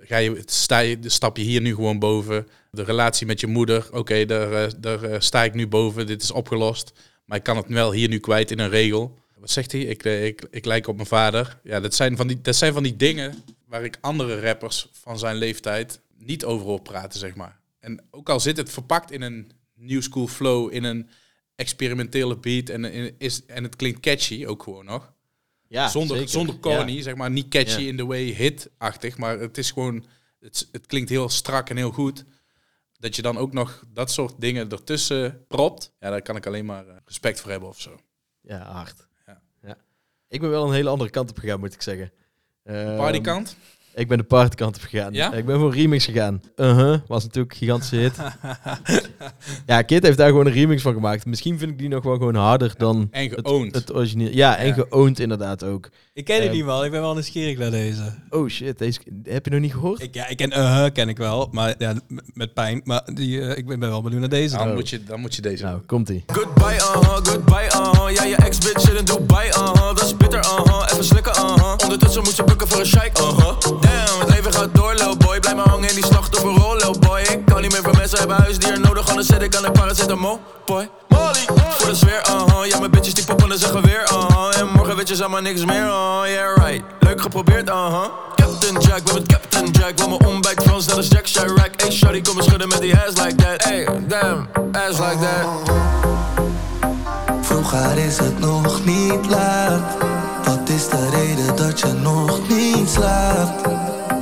ga je sta je stap je hier nu gewoon boven. De relatie met je moeder, oké, daar, eh, daar eh, sta ik nu boven. Dit is opgelost, maar ik kan het wel hier nu kwijt in een regel. Wat zegt hij? Ik, eh, ik, ik lijk op mijn vader. Ja, dat zijn van die dat zijn van die dingen waar ik andere rappers van zijn leeftijd niet over hoor praten, zeg maar. En ook al zit het verpakt in een new school flow, in een experimentele beat en, is, en het klinkt catchy ook gewoon nog. Ja, zonder, zeker. zonder corny, Ja. zeg maar. Niet catchy Ja. in the way hit-achtig, maar het is gewoon... Het, het klinkt heel strak en heel goed. Dat je dan ook nog dat soort dingen ertussen propt. Ja, daar kan ik alleen maar eh, respect voor hebben of zo. Ja, hard. Ja. Ja. Ik ben wel een hele andere kant op gegaan, moet ik zeggen. Ehm, Partykant? Ik ben de partykant op gegaan. Ja? Ik ben voor remix gegaan. Uh-huh, was natuurlijk een gigantische hit. ja, Kid heeft daar gewoon een remix van gemaakt. Misschien vind ik die nog wel gewoon harder dan En het, geowned. het origineel. Ja, en Ja. geowned inderdaad ook. Ik ken het Ehm. niet, man. Ik ben wel nieuwsgierig naar deze. Oh shit, deze heb je nog niet gehoord? Ik, ja, ik ken uh ken ik wel, maar ja, met pijn. Maar die, eh, ik ben wel benieuwd naar deze. Dan, Oh. moet je, dan moet je deze Nou, doen. komt ie. Goodbye, uh-huh, goodbye, uh-huh Ja, je ex-bitch zit in Dubai, uh-huh Dat is bitter, uh-huh, even slikken, uh-huh Ondertussen moet je bukken voor een shike, uh-huh Damn, het leven gaat door, lil boy. Blijf maar hangen in die slachtofferrol, lil boy. Ik kan niet meer voor mensen hebben huisdier nodig Anders zit ik aan de paracetamol, boy. Molly, voor de sfeer, uh-huh. Ja, mijn bitches die poppen en zeggen weer, uh-huh. En morgen weet je zomaar niks meer, uh-huh. Yeah, right, leuk geprobeerd, uh-huh. Captain Jack, ben met Captain Jack. Wil mijn ontbijt Frans, net als Jack Chirac. Hey, shawty, kom eens schudden met die ass like that. Hey, damn, ass like that. Vroeger is het nog niet laat. Wat is de reden dat je nog niet slaapt?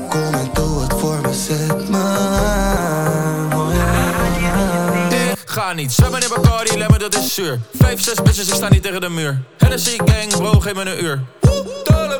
Kom en doe het voor me, zet me aan. Oh ga niet zwemmen in Bacardi, lemmen dat is zuur. Vijf, zes bitches, ik sta niet tegen de muur. Hennessy gang, bro, geef me een uur Woe, tel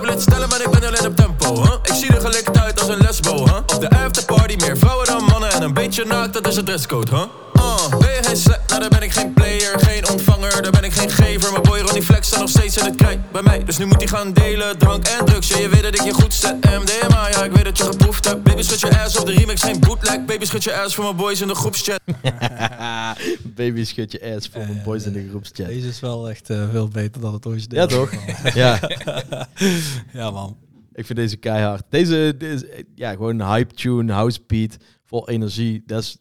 blitz stellen, maar ik ben alleen op tempo, huh? Ik zie er gelikt uit als een lesbo, huh? Op de afterparty, meer vrouwen dan mannen En een beetje naakt, dat is het dresscode, huh? Uh, ben je geen slet, nou dan ben ik geen player Geen ontvanger, dan ben ik geen gever Mijn boy Ronnie Flex staat nog steeds in het krijt bij mij Dus nu moet hij gaan delen, drank en drugs Ja, je weet dat ik je goed zet, MDMA Ja, ik weet dat je geproefd hebt Baby, schud je ass op de remix, geen bootleg Baby, schud je ass voor mijn boys in de groepschat Baby schud je ass voor mijn boys in de groepschat. Deze is wel echt eh, veel beter dan het origineel. Ja, toch? ja, ja, man. ik vind deze keihard. Deze, deze ja, gewoon een hype tune, house beat, vol energie. Dat is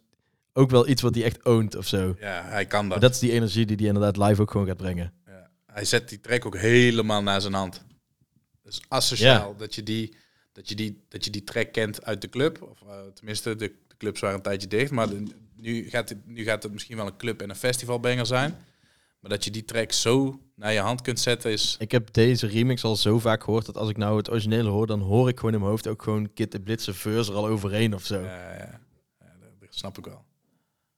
ook wel iets wat hij echt oont of zo. Ja, hij kan Maar dat. dat is die energie die hij inderdaad live ook gewoon gaat brengen. Ja. Hij zet die track ook helemaal naar zijn hand. Dus asociaal dat, je die, dat, je die, dat je die track kent uit de club. Of eh, tenminste, de, de clubs waren een tijdje dicht. Maar de- nu, gaat het, nu gaat het misschien wel een club en een festivalbanger zijn. Maar dat je die track zo naar je hand kunt zetten is... Ik heb deze remix al zo vaak gehoord dat als ik nou het originele hoor, dan hoor ik gewoon in mijn hoofd ook gewoon Kid de Blitzer verse er al overheen of zo. Ja, ja, ja, dat, snap ik wel.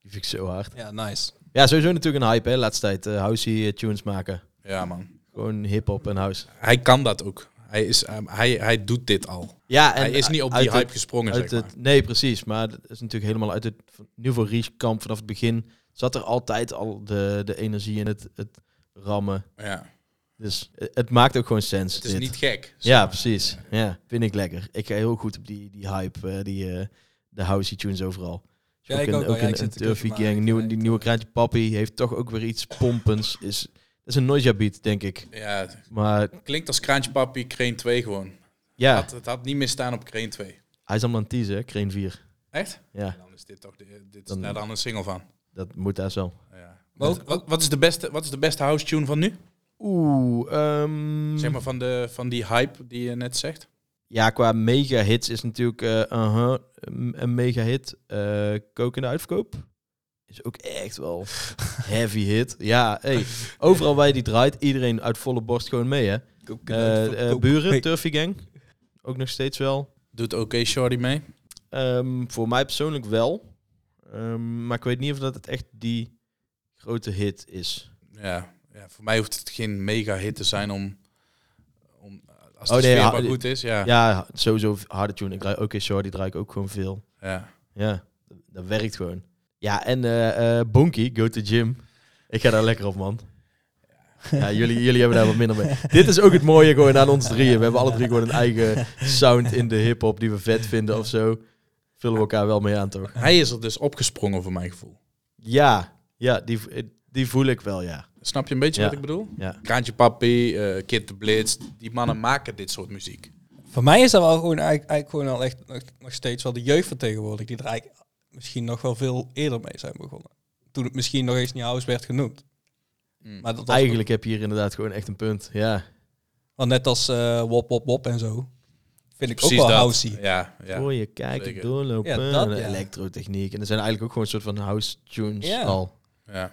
Die vind ik zo hard. Ja, nice. Ja, sowieso natuurlijk een hype hè, laatste tijd. eh housey eh, tunes maken. Ja, man. Gewoon hip-hop en house. Hij kan dat ook. Hij, is, eh, hij, hij doet dit al. Ja, en hij is niet op die het- hype gesprongen, zeg maar. het, Nee, precies. Maar dat is natuurlijk helemaal uit het Nouveau Riche kamp vanaf het begin. Zat er altijd al de, de energie in het, het rammen. Ja. Dus het, het maakt ook gewoon sens. Het is dit. niet gek. Ja, precies. Ja, vind ik lekker. Ik ga heel goed op die, die hype, eh, die, eh, de housey tunes overal. Ja, ook ik een, ook Ja, een, Turfy Gang, weet, die eh, nieuwe Kraantje Papi heeft toch ook weer iets pompens. Is, dat is een noisia beat, denk ik. Ja, Maar klinkt als Kraantje Papi, Crane 2 gewoon. ja, Het, had, het had niet meer staan op Crane 2. hij is allemaal aan het teasen, hè, Crane 4. Echt? Ja, Dan is dit toch de, dit is Dan- daar dan een single van. dat moet daar zo. Ja. Maar ook- Wat, wat, wat is de beste, wat is de beste house tune van nu? Oeh, ehm, Zeg maar van, de, van die hype die je net zegt. Ja, qua mega hits is natuurlijk eh uh-huh, een een mega hit. Eh Kook in de uitverkoop is ook echt wel heavy hit. Ja, hey, overal waar je die draait, iedereen uit volle borst gewoon mee, hè? Eh, eh, buren, Turfy Gang, ook nog steeds wel. Doet oké Shorty mee? Ehm, voor mij persoonlijk wel. Ehm, maar ik weet niet of dat het echt die grote hit is. Ja, ja, voor mij hoeft het geen mega hit te zijn om... om als de Oh, nee, goed is, ja. Ja, sowieso harde tune. Ik draai ook Shore, die draai ik ook gewoon veel. ja. Ja, dat, werkt gewoon. Ja, en eh Bonky, Go to Gym. Ik ga daar lekker op, man. Ja, jullie, jullie hebben daar wat minder mee. Dit is ook het mooie gewoon aan ons drieën. We hebben alle drie gewoon een eigen sound in de hip-hop die we vet vinden of zo. Vullen we elkaar wel mee aan, toch? Hij is er dus opgesprongen voor mijn gevoel. Ja, ja die, die voel ik wel, ja. Snap je een beetje Ja. wat ik bedoel? Ja. Kraantje Papi, eh Kid de Blitz, die mannen maken dit soort muziek. Voor mij is dat wel gewoon eigenlijk, eigenlijk gewoon al echt nog, nog steeds wel de jeugd van tegenwoordig. Die er eigenlijk misschien nog wel veel eerder mee zijn begonnen. Toen het misschien nog eens niet house werd genoemd. Mm. Maar dat Eigenlijk heb je hier inderdaad gewoon echt een punt. Ja. Want net als eh Wop Wop Wop en zo. Vind ik Precies ook wel housey. Ja, ja. Voor je kijken, zeker. doorlopen, Ja, dat, ja. elektrotechniek. En er zijn eigenlijk ook gewoon een soort van house tunes Ja. al. Ja.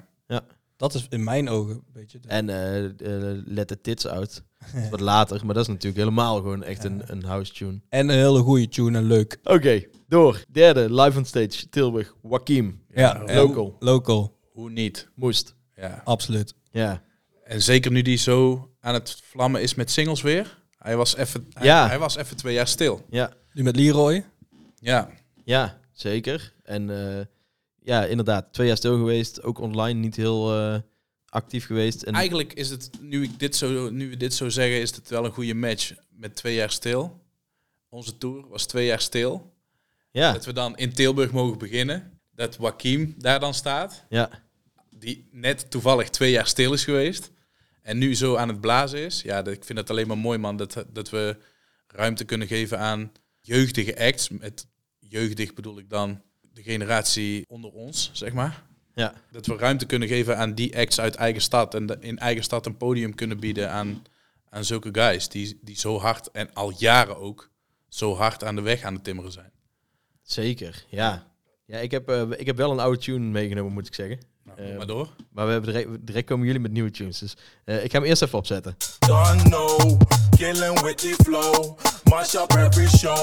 Dat is in mijn ogen een beetje... de- En eh eh, Let the Tits Out. Wat later, maar dat is natuurlijk helemaal gewoon echt een, een house tune. En een hele goede tune en leuk. Oké, door. Derde, live on stage, Tilburg, Joachim. Ja, Ja, local. Local, Hoe niet? Moest. Ja. absoluut. Ja. En zeker nu die zo aan het vlammen is met singles weer. Hij was even, hij, Ja. hij was even twee jaar stil. Ja, Nu met Leroy. Ja, ja zeker. En eh, ja, inderdaad, twee jaar stil geweest. Ook online niet heel eh, actief geweest. En eigenlijk is het, nu, ik dit zo, nu we dit zo zeggen, is het wel een goede match met twee jaar stil. Onze tour was twee jaar stil. ja, Dat we dan in Tilburg mogen beginnen. Dat Joachim daar dan staat. ja, Die net toevallig twee jaar stil is geweest. En nu zo aan het blazen is. Ja, dat, ik vind het alleen maar mooi, man. Dat, dat we ruimte kunnen geven aan jeugdige acts. Met jeugdig bedoel ik dan de generatie onder ons, zeg maar. ja, Dat we ruimte kunnen geven aan die acts uit eigen stad. En de- in eigen stad een podium kunnen bieden aan, aan zulke guys. Die, die zo hard, en al jaren ook, zo hard aan de weg aan het timmeren zijn. zeker. Ja, ja ik, heb, eh, ik heb wel een oude tune meegenomen, moet ik zeggen. Nou, Eh, maar door. Maar we hebben direct, direct komen jullie met nieuwe tunes. Dus eh, ik ga hem eerst even opzetten. Don't know, killing with the flow. Mash up every show.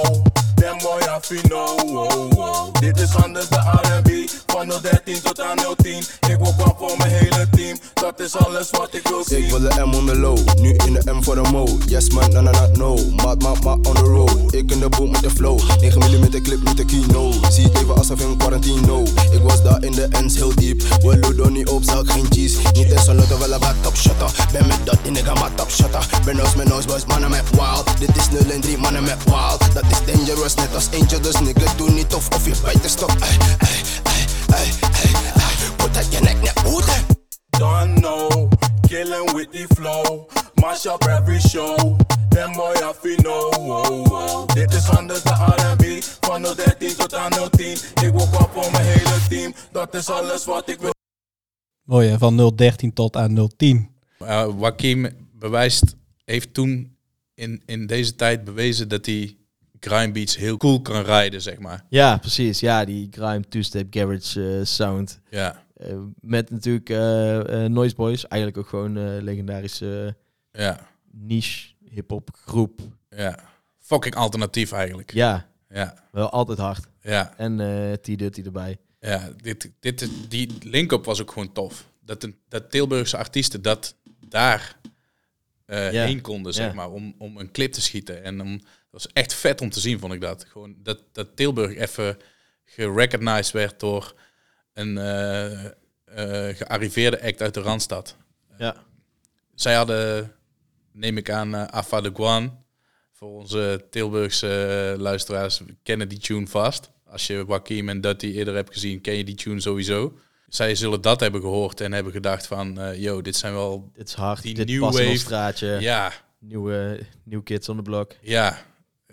Them boy I feel know. Oh, oh. Dit is anders de R&B. Van 013 tot aan 010. Ik wil kwam voor mijn hele team. Dat is alles wat ik wil zien. Ik wil de M on the low, nu in de M voor de mo. Yes man, na na na no. Maat, maat, maat on the road. Ik in de boot met de flow. 9 mm clip met de kino. Zie het even alsof in quarantine, no. Ik was daar in de ends heel diep. Wel doe niet op, zak geen cheese. Niet in salotte, wel een bad top shutter. Ben met dat in de gamma top shutter. Ben als mijn noise boys, mannen met wild. Dit is 0 en 3, mannen met wild. Dat is dangerous, net als eentje. Dus nigga, doe niet tof of je bijt de stok. Ey, ey, ey, ey, ey, ey. Put nek net hoeden. Don't know, killing with the flow. Mash up every show. Them boy know. Oh, oh. Dit is anders de R&B. Van 013 tot aan 010. Ik wil kwam voor mijn hele team. Dat is alles wat ik wil. Mooi hè, van 013 tot aan 010. Uh, Joachim bewijst, heeft toen in, in deze tijd bewezen dat hij grime beats heel cool kan rijden, zeg maar. Ja, precies. Ja, die grime two-step garage eh, sound. Ja, Eh, met natuurlijk eh, Noise Boys. Eigenlijk ook gewoon legendarische ja, niche hip-hop groep. ja. Fucking alternatief eigenlijk. Ja, Ja, wel altijd hard. ja, En eh T-Dirty erbij. ja. Dit, dit, is- die link-up was ook gewoon tof. Dat, een, dat Tilburgse artiesten dat daar Ja. heen konden, zeg Ja. maar, om, om een clip te schieten. En om, was echt vet om te zien, vond ik dat. Gewoon dat, dat Tilburg even gerecognized werd door een eh, eh, gearriveerde act uit de Randstad. Ja. Zij hadden, neem ik aan, uh, Afa de Guan. Voor onze Tilburgse eh, luisteraars kennen die tune vast. Als je Joachim en Dutty eerder hebt gezien, ken je die tune sowieso. Zij zullen dat hebben gehoord en hebben gedacht van, eh yo, dit zijn wel... Dit is hard. Die Dit wave. straatje. Ja, Nieuwe, nieuw kids on the block. ja.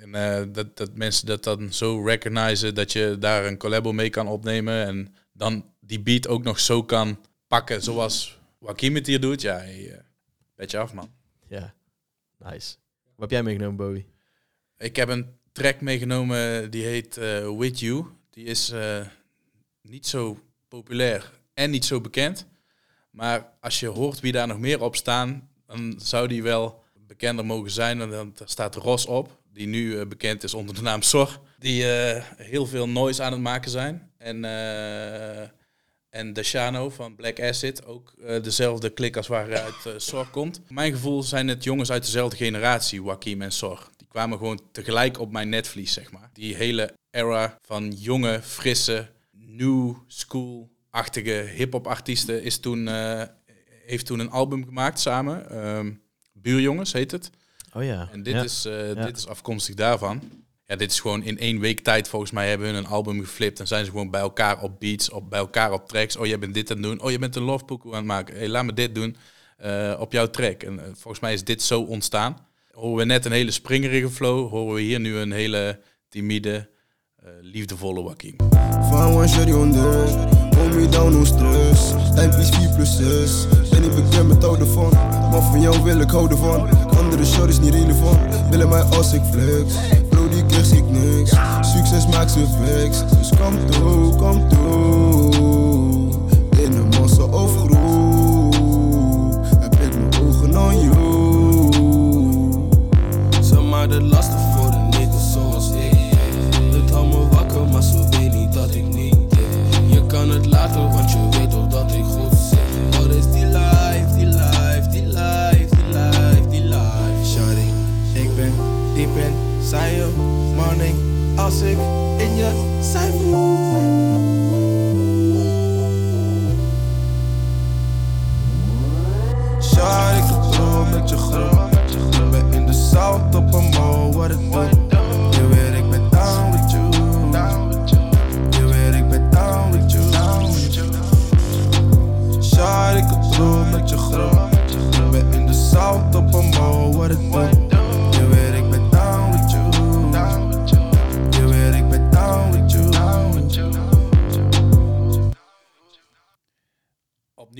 En eh, dat, dat mensen dat dan zo recognizen dat je daar een collabo mee kan opnemen. En dan die beat ook nog zo kan pakken zoals Joachim het hier doet. Ja, hey, eh, petje af man. Ja, nice. Wat heb jij meegenomen, Bowie? Ik heb een track meegenomen die heet eh, With You. Die is niet zo populair en niet zo bekend. Maar als je hoort wie daar nog meer op staan, dan zou die wel bekender mogen zijn. En dan staat Ros op, die nu eh, bekend is onder de naam Sor. Die eh, heel veel noise aan het maken zijn. En, eh en Deshano van Black Acid, ook dezelfde klik als waaruit Sor komt. Mijn gevoel zijn het jongens uit dezelfde generatie, Joachim en Sor. Die kwamen gewoon tegelijk op mijn netvlies, zeg maar. Die hele era van jonge, frisse, new school-achtige hip-hop artiesten is toen, heeft toen een album gemaakt samen. Ehm, Buurjongens heet het. Oh ja. En dit, ja. is, eh, Ja. dit is afkomstig daarvan. Ja, dit is gewoon in één week tijd volgens mij hebben hun een album geflipt. En zijn ze gewoon bij elkaar op beats, op, bij elkaar op tracks. Oh, jij bent dit aan het doen. Oh, je bent een love pokoe aan het maken. Hey, laat me dit doen eh, op jouw track. En eh, volgens mij is dit zo ontstaan. Horen we net een hele springerige flow. Horen we hier nu een hele timide, eh, liefdevolle. Van me down, no stress Timepiece 4 plus 6 Ben niet bekend met van Maar van jou wil ik houden van. Andere shorties niet relevant. Willen mij als ik flex? Bro, die krijg ik niks. Succes maakt ze flex. Dus kom toe, kom toe als ik in je zij ik droom met je groot. Ik in de zout op een mo, wat het doet. Je weet ik ben down with you. Je weet ik ben down with you. Shawty, ik droom met je ben in de zout op een mo, wat het doet.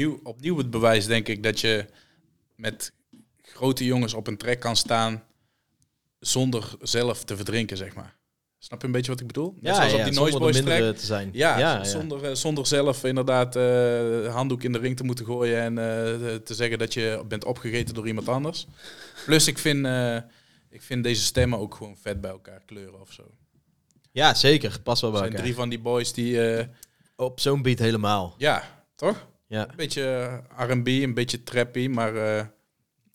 Opnieuw, opnieuw het bewijs, denk ik, dat je met grote jongens op een trek kan staan zonder zelf te verdrinken, zeg maar. Snap je een beetje wat ik bedoel? Net Ja, zoals ja, op die Noise Boys track. te zijn. Ja, Ja. Zonder, eh, zonder zelf inderdaad eh handdoek in de ring te moeten gooien en eh, te zeggen dat je bent opgegeten door iemand anders. Plus, ik vind, ik vind deze stemmen ook gewoon vet bij elkaar kleuren of zo. Ja, zeker. Pas wel Er bij zijn elkaar. drie van die boys die... Op zo'n beat helemaal. ja, toch? Ja. Een beetje eh, R&B, een beetje trappy, maar eh,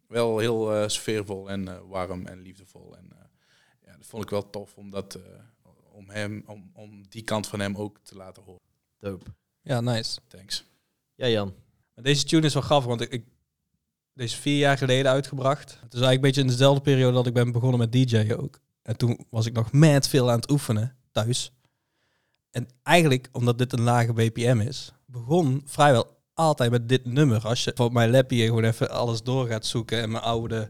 wel heel eh, sfeervol en eh, warm en liefdevol. En eh, ja, dat vond ik wel tof om, dat, eh, om, hem, om, om die kant van hem ook te laten horen. Dope. Ja, nice. Thanks. Ja, Jan. Deze tune is wel grappig, want ik, ik deze vier jaar geleden uitgebracht. Het is eigenlijk een beetje in dezelfde periode dat ik ben begonnen met DJ ook. En toen was ik nog mad veel aan het oefenen thuis. En eigenlijk, omdat dit een lage BPM is, begon vrijwel altijd met dit nummer. Als je op mijn lapje gewoon even alles door gaat zoeken en mijn oude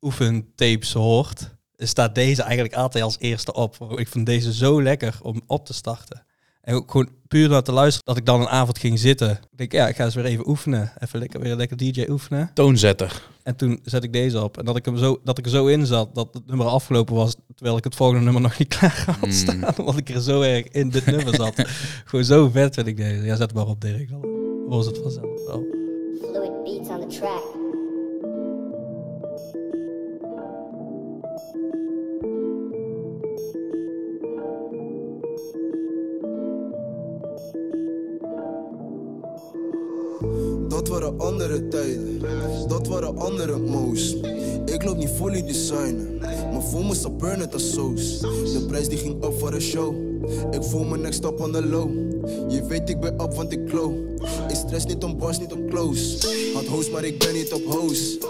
oefentapes hoort, staat deze eigenlijk altijd als eerste op. Ik vind deze zo lekker om op te starten. En ook gewoon puur naar te luisteren, dat ik dan een avond ging zitten. Ik denk, ja, ik ga eens weer even oefenen. Even lekker, weer lekker DJ oefenen. Toonzetter. En toen zet ik deze op. En dat ik, hem zo, dat ik er zo in zat, dat het nummer afgelopen was, terwijl ik het volgende nummer nog niet klaar had Mm. staan. Omdat ik er zo erg in dit nummer zat. gewoon zo vet vind ik deze. Ja, zet maar op, Dirk. Hoor het vanzelf wel. Fluid beats on the track. Dat waren andere tijden, dat waren andere mo's. Ik loop niet fully designen, maar voel me zo burn als soos. De prijs die ging op voor een show, ik voel me next up on the low. Je weet ik ben up want ik glow. Ik stress niet om bars, niet om close. Had host, maar ik ben niet op host.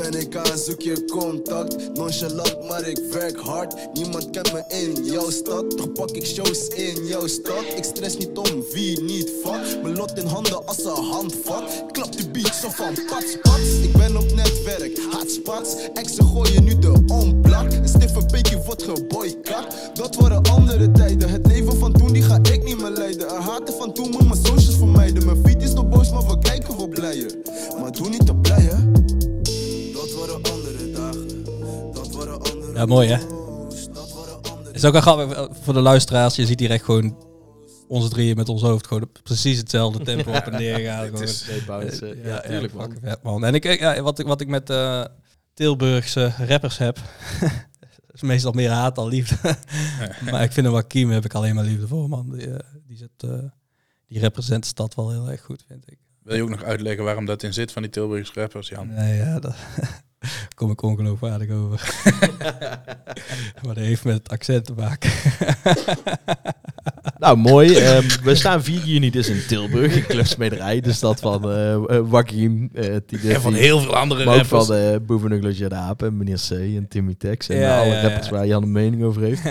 Ben ik aan zoek je contact, nonchalant maar ik werk hard. Niemand kent me in jouw stad, toch pak ik shows in jouw stad. Ik stress niet om wie niet vat, mijn lot in handen als een handvat. Klap de beat zo van pats pats, ik ben op netwerk, hotspots. Exen gooien nu de onplak, een stiffe wordt geboycott. Dat waren andere tijden, het leven van toen die ga ik niet meer leiden. Er haten van toen moet mijn socials vermijden. Mijn feed is nog boos, maar we kijken wel blijer. Maar doe niet te blij Ja, mooi hè? Is ook wel grappig eh, voor de luisteraars. Je ziet hier echt gewoon onze drieën met ons hoofd gewoon precies hetzelfde tempo op en neer gaan. Het is- bounce, eh, ja, tuurlijk, man. vet, man. En ik, ja, wat, ik, wat ik met eh, Tilburgse rappers heb, is meestal meer haat dan liefde. maar ik vind een Wakim heb ik alleen maar liefde voor, man. Die, eh, die, zit, eh, die represent de stad wel heel erg goed, vind ik. Wil je ook nog uitleggen waarom dat in zit van die Tilburgse rappers, Jan? Nee, ja, daar kom ik ongeloofwaardig over. maar dat heeft met het accent te maken. Nou, mooi. Ehm, we staan 4 juni dus in Tilburg, in Clubsmederij. De stad van eh eh, Wakim. eh, Tidefi. En van heel veel andere Maar ook rappers. van uh, Boevenugler Jadaap en meneer C en Timmy Tex. En Ja, alle ja, rappers ja. waar Jan een mening over heeft.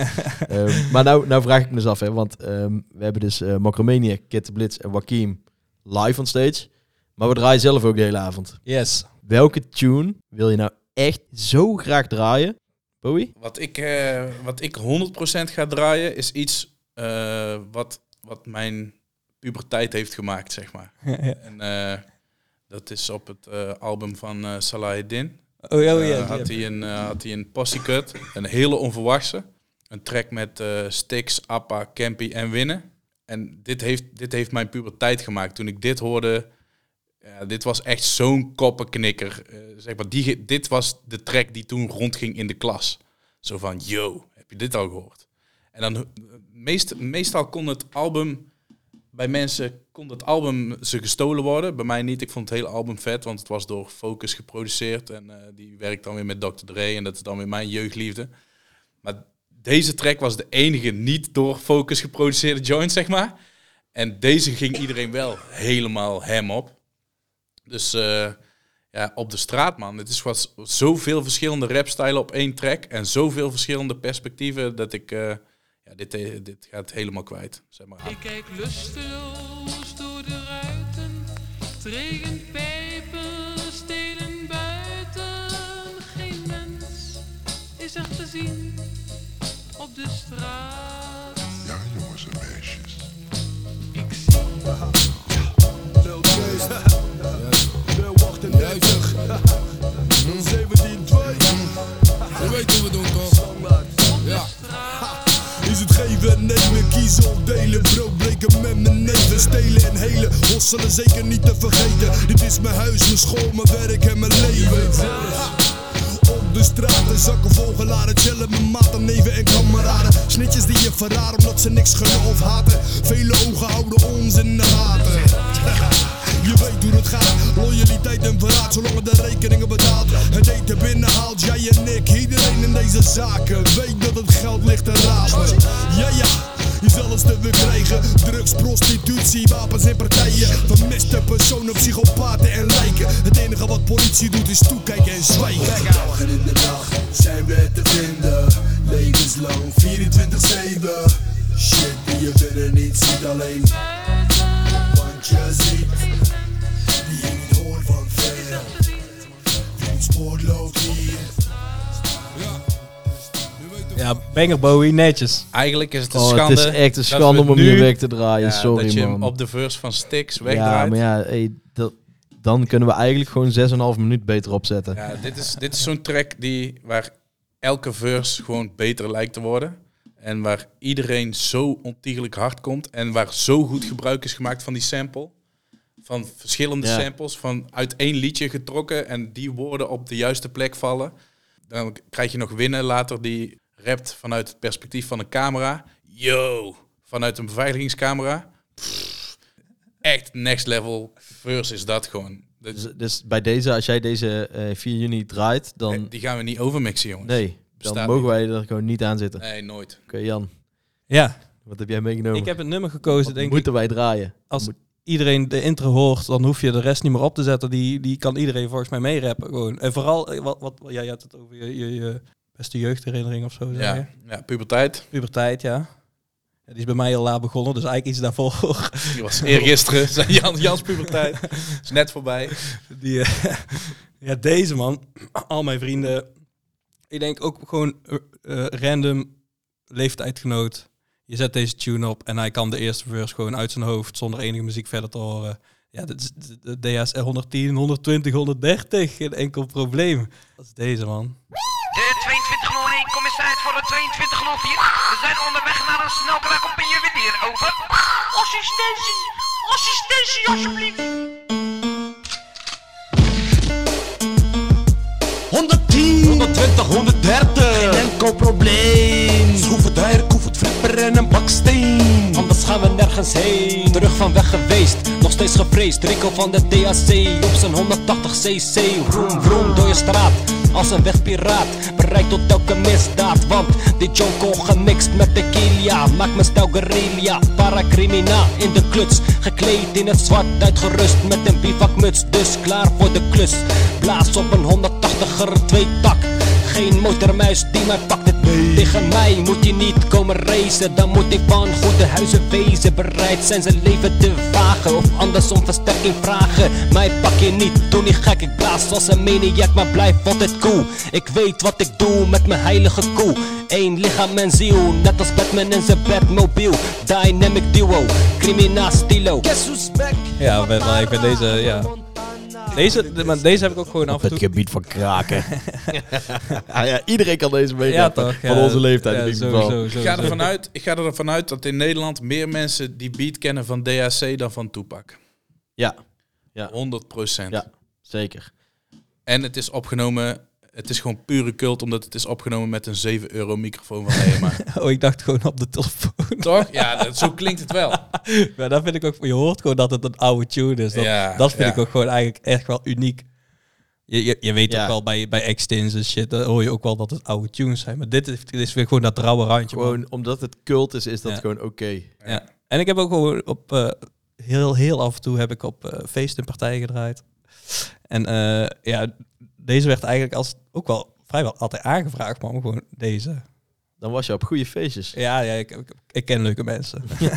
Ehm, maar nou, nou vraag ik me dus af, hè, want ehm, we hebben dus uh, Macromaniac, Kid de Blitz en Wakim live on stage. Maar we draaien zelf ook de hele avond. Yes. Welke tune wil je nou echt zo graag draaien? Bowie? Wat ik, eh, wat ik 100% ga draaien is iets eh, wat, wat mijn puberteit heeft gemaakt, zeg maar. En eh, dat is op het eh, album van eh Salahuddin. Oh, ja, oh, ja, die had, hij een, eh, had hij een Posse Cut, een hele onverwachte. Een track met eh Stix, Appa, Campy en Winnen. En dit heeft, dit heeft mijn puberteit gemaakt. Toen ik dit hoorde, dit was echt zo'n koppenknikker. Eh, zeg maar, die, dit was de track die toen rondging in de klas. Zo van, yo, heb je dit al gehoord? En dan, eh, meest, meestal kon het album, bij mensen kon het album ze gestolen worden. Bij mij niet. Ik vond het hele album vet, want het was door Focus geproduceerd. En eh, die werkt dan weer met Dr. Dre en dat is dan weer mijn jeugdliefde. Maar deze track was de enige niet door Focus geproduceerde joint, zeg maar. En deze ging iedereen wel helemaal hem op. Dus eh, ja, op de straat, man. Het is wat zoveel verschillende rapstijlen op één track. En zoveel verschillende perspectieven dat ik... eh, ja, dit, eh, dit gaat helemaal kwijt, zeg maar. Ik kijk lusteloos door de ruiten. Het regent pijpen, stelen buiten. Geen mens is er te zien op de straat. Ja, jongens en meisjes. Ik zie. Kees. Hosselen zeker niet te vergeten Dit is mijn huis, mijn school, mijn werk en mijn leven op de straten, zakken volgeladen, chillen met maten, neven en kameraden. Snitjes die je verraden omdat ze niks gunnen of haten. Vele ogen houden ons in de gaten. Je weet hoe het gaat, loyaliteit en verraad, zolang de rekeningen betaalt. Het eten binnenhaalt, jij en ik, iedereen in deze zaken. Weet dat het geld ligt te rapen. Ja, ja. Je zal het te krijgen. Drugs, prostitutie, wapens en partijen. Vermiste personen, psychopaten en lijken. Het enige wat politie doet is toekijken en zwijgen. Dag en in de nacht zijn we te vinden. Levenslang 24-7. Shit die je binnen niet ziet alleen. Want je ziet die je niet hoort van ver. Wie spoort loopt hier. Ja, Banger Bowie, netjes. Eigenlijk is het een Oh, schande. het is echt een schande om hem nu- hier weg te draaien. Ja, Sorry, dat je hem op de verse van Styx Ja, wegdraait. maar ja, hey, dat, dan kunnen we eigenlijk gewoon 6,5 minuut beter opzetten. Ja, dit is, dit is zo'n track die, waar elke verse gewoon beter lijkt te worden. En waar iedereen zo ontiegelijk hard komt. En waar zo goed gebruik is gemaakt van die sample. Van verschillende Ja. samples. Van uit één liedje getrokken. En die woorden op de juiste plek vallen. Dan krijg je nog winnen later die rapt vanuit het perspectief van een camera. Yo! Vanuit een beveiligingscamera. Pff, echt next level verse is dat gewoon. Dat- Dus, dus bij deze, als jij deze eh 4 juni draait, dan... die gaan we niet overmixen, jongens. Nee, dan Bestaat mogen niet. wij er gewoon niet aan zitten. Nee, nooit. Oké, Jan. Ja. Wat heb jij meegenomen? Ik heb een nummer gekozen, Wat denk ik. moeten wij draaien? Als iedereen de intro hoort, dan hoef je de rest niet meer op te zetten. Die, die kan iedereen volgens mij meerappen gewoon. En vooral, eh, wat, wat, ja, je had het over je, je, je beste jeugdherinnering of zo. Ja, ja, puberteit. Puberteit, ja. ja. Die is bij mij heel laat begonnen, dus eigenlijk iets daarvoor. Die was eergisteren, zei Jan, Jans puberteit. Is net voorbij. Die, eh, ja, deze man, al mijn vrienden. Ik denk ook gewoon eh, random leeftijdgenoot. Je zet deze tune op en hij kan de eerste verse gewoon uit zijn hoofd zonder enige muziek verder te horen. Ja, dit is de- de DS 110, 120, 130. Geen enkel probleem. Dat is deze man. De 2201, kom eens uit voor de 2204. We zijn onderweg naar een sneltrek op een juwelier, over. Assistentie, assistentie alsjeblieft. 110, 120, 130. Geen enkel probleem. Schroeven daar, en een baksteen. Anders gaan we nergens heen. Terug van weg geweest, nog steeds gevreesd. Rico van de DAC op zijn 180 cc. Vroom, vroom door je straat. Als een wegpiraat, bereikt tot elke misdaad. Want die jonko gemixt met tequila maakt me stijl guerrilla. Paracrimina in de kluts, gekleed in het zwart, uitgerust met een bivakmuts. Dus klaar voor de klus. Blaas op een 180er, twee tak. Geen motormuis die mij pakt Tegen mij moet je niet komen racen. Dan moet ik van goede huizen wezen. Bereid zijn zijn leven te wagen. Of anders om versterking vragen. Mij pak je niet, doe niet gek. Ik blaas als een maniac maar blijf altijd cool. Ik weet wat ik doe met mijn heilige koe. Eén lichaam en ziel Net als Batman en zijn Batmobile Dynamic duo, criminaal stilo. Guess who's back? Ja, ben, maar ik ben deze, ja. Deze, de- maar deze heb ik ook gewoon af en Het gebied van kraken. ah, ja, iedereen kan deze mee Ja, toch, Van ja. onze leeftijd Ja, in ieder sowieso, geval. Ik ga, ervan uit, ik ga ervan uit dat in Nederland meer mensen die beat kennen van DAC dan van Tupac. Ja. ja. 100 procent. Ja, zeker. En het is opgenomen, het is gewoon pure cult omdat het is opgenomen met een 7 euro microfoon van EMA. Oh, ik dacht gewoon op de telefoon. Toch? Ja, dat, zo klinkt het wel. Maar dat vind ik ook, je hoort gewoon dat het een oude tune is. Dat, Ja, dat vind ja. ik ook gewoon eigenlijk echt wel uniek. Je, je, je weet Ja. ook wel bij, bij Extins en shit, dan hoor je ook wel dat het oude tunes zijn. Maar dit is, dit is weer gewoon dat rauwe randje. man. Gewoon omdat het cult is, is dat Ja. gewoon oké. Ja. En ik heb ook gewoon op eh, heel, heel af en toe heb ik op eh feesten en partijen gedraaid. En eh, ja, deze werd eigenlijk als ook wel vrijwel altijd aangevraagd, man. Gewoon deze. Dan was je op goede feestjes. Ja, ja ik, ik, ik ken leuke mensen.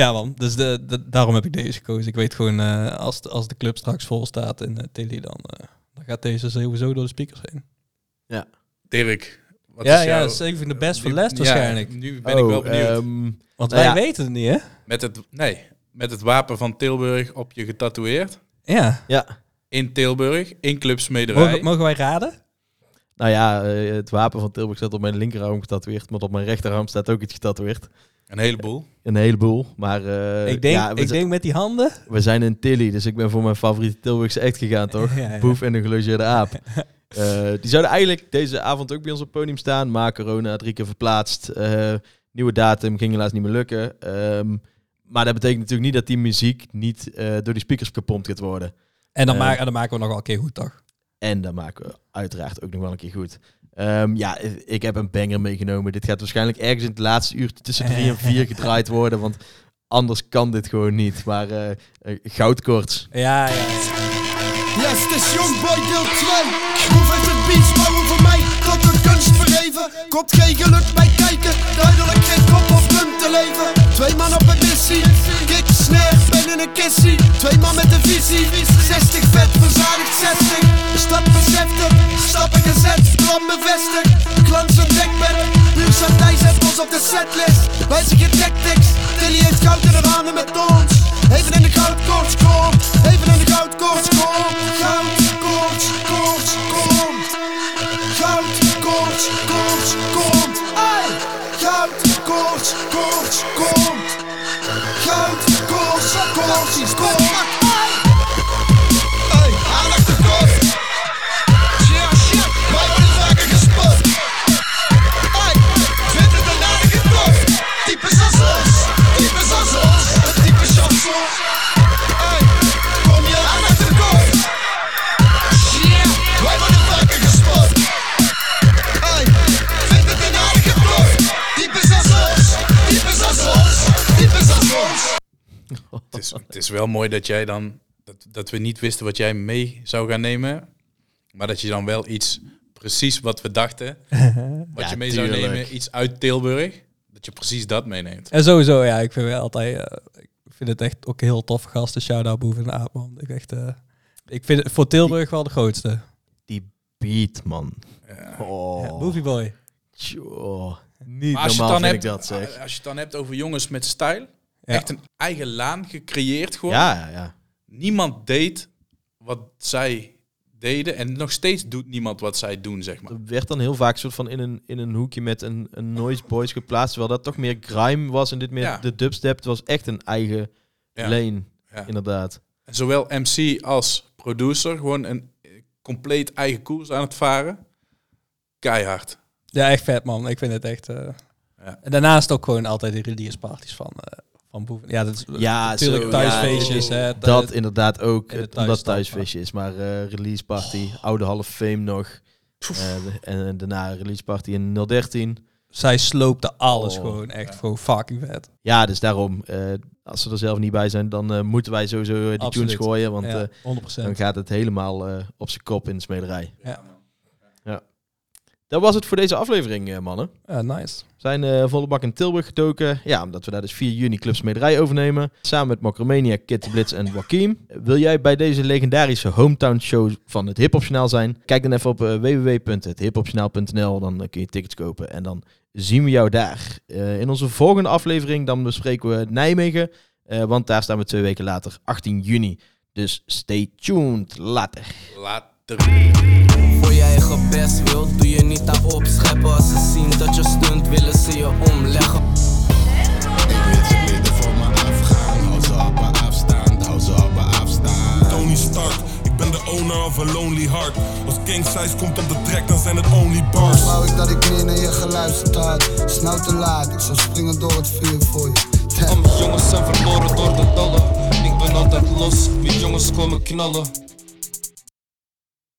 ja, man. Dus de, de- daarom heb ik deze gekozen. Ik weet gewoon, eh, als, de, als de club straks vol staat in uh, Tilly, dan, eh, dan gaat deze sowieso door de speakers heen. Ja. Dirk, wat ja, is ja, jouw... saving the best last ja, waarschijnlijk. Nu ben ik wel benieuwd. ehm, Want nou wij ja, weten het niet, hè? met, het, nee, met het wapen van Tilburg op je getatoeëerd. Ja. Ja. In Tilburg, in Club Smederij. Mogen, mogen wij raden? Nou ja, eh, het wapen van Tilburg staat op mijn linkerarm getatoeëerd, maar op mijn rechterarm staat ook iets getatoeëerd. Een heleboel. Een heleboel, maar eh, ik denk, ja, ik denk met die handen. we zijn in Tilly, dus ik ben voor mijn favoriete Tilburgse act gegaan, toch? Ja, ja. Boef en de gelogeerde aap. Eh, die zouden eigenlijk deze avond ook bij ons op het podium staan, maar corona drie keer verplaatst. Eh, nieuwe datum, ging helaas niet meer lukken. Ehm, maar dat betekent natuurlijk niet dat die muziek niet eh, door die speakers gepompt gaat worden. En dan, Eh, maken, dan maken we nog wel een keer goed, toch? En dan maken we uiteraard ook nog wel een keer goed. Ehm, ja, ik heb een banger meegenomen. Dit gaat waarschijnlijk ergens in het laatste uur tussen drie en vier gedraaid worden. Want anders kan dit gewoon niet. Maar eh eh, goudkoorts. Ja, ja. Yes, het is Youngboy deel 2. Hoe heeft het beats Komt geen geluk bij kijken, duidelijk geen kop of punt te leven. Twee man op een missie, kick, snare, ben in een kissie. Twee man met een visie, 60 vet, verzadigd 60. Stap beseftig, stappen gezet, plan bevestigd. Glans een dekbed, puur satijn zet ons op de setlist. Wij zijn geen tactics, Tilly heeft goud in de handen met ons. Is, wel mooi dat jij dan... Dat, dat we niet wisten wat jij mee zou gaan nemen. Maar dat je dan wel iets... Precies wat we dachten. Wat Ja, je mee zou nemen. Iets uit Tilburg. Dat je precies dat meeneemt. En sowieso, ja, ik vind wel altijd, eh, ik vind het echt ook heel tof gasten. Shout-out Boef en de Aap, man. Ik, echt, eh, ik vind het voor Tilburg wel de grootste. Die beat, man. Oh. Ja, Boefie Boy. Tjoh. Niet Maar als je, normaal het dan vind hebt, ik dat, zeg. als je het dan hebt over jongens met stijl. Ja. Echt een eigen laan gecreëerd gewoon. Ja, ja, ja. Niemand deed wat zij deden. En nog steeds doet niemand wat zij doen, zeg maar. Er werd dan heel vaak soort van in een, in een hoekje met een, een noise boys geplaatst. Terwijl dat toch meer grime was en dit meer Ja. de dubstep. Het was echt een eigen Ja. lane, Ja. inderdaad. En zowel MC als producer gewoon een compleet eigen koers aan het varen. Keihard. Ja, echt vet, man. Ik vind het echt... eh, Ja. En daarnaast ook gewoon altijd de release parties van, eh Ja, dat is Ja, natuurlijk zo, thuisfeestjes. ja, hè, dat inderdaad ook, in thuisstad, thuisfeestje is. Maar eh, release party, oude Hall of Fame nog. Eh, de- en daarna release party in 013. Zij sloopte alles Oh. gewoon echt gewoon fucking vet. Ja, dus daarom, eh, als ze er zelf niet bij zijn, dan moeten wij sowieso die Absoluut. tunes gooien. Want Ja, 100%. dan gaat het helemaal op zijn kop in de smederij. Ja. Dat was het voor deze aflevering, eh, mannen. Ja, nice. We zijn eh, volle bak in Tilburg getoken. Ja, omdat we daar dus 4 juni Club Smederij overnemen. Samen met Macromania, Kit Blitz en Joachim. Wil jij bij deze legendarische hometown show van het Hip Hop Journaal zijn? Kijk dan even op uh, www.hethiphopjournaal.nl. Dan eh, kun je tickets kopen en dan zien we jou daar. Eh, in onze volgende aflevering dan bespreken we Nijmegen. eh, want daar staan we twee weken later, 18 juni. Dus stay tuned. Later. Later. Voor je eigen best wil, doe je niet aan opscheppen. Als ze zien dat je stunt, willen ze je omleggen. Ik weet ze beter voor me afgaan. Hou ze op me afstand, hou ze op me afstand. Tony Stark, ik ben de owner of a lonely heart. Als King Size komt op de track, dan zijn het only bars. Wou ik dat ik meer naar je geluisterd had. Nou te laat, ik zou springen door het vuur voor je. Mijn jongens zijn verloren door de dollar. Ik ben altijd los, mijn jongens komen knallen.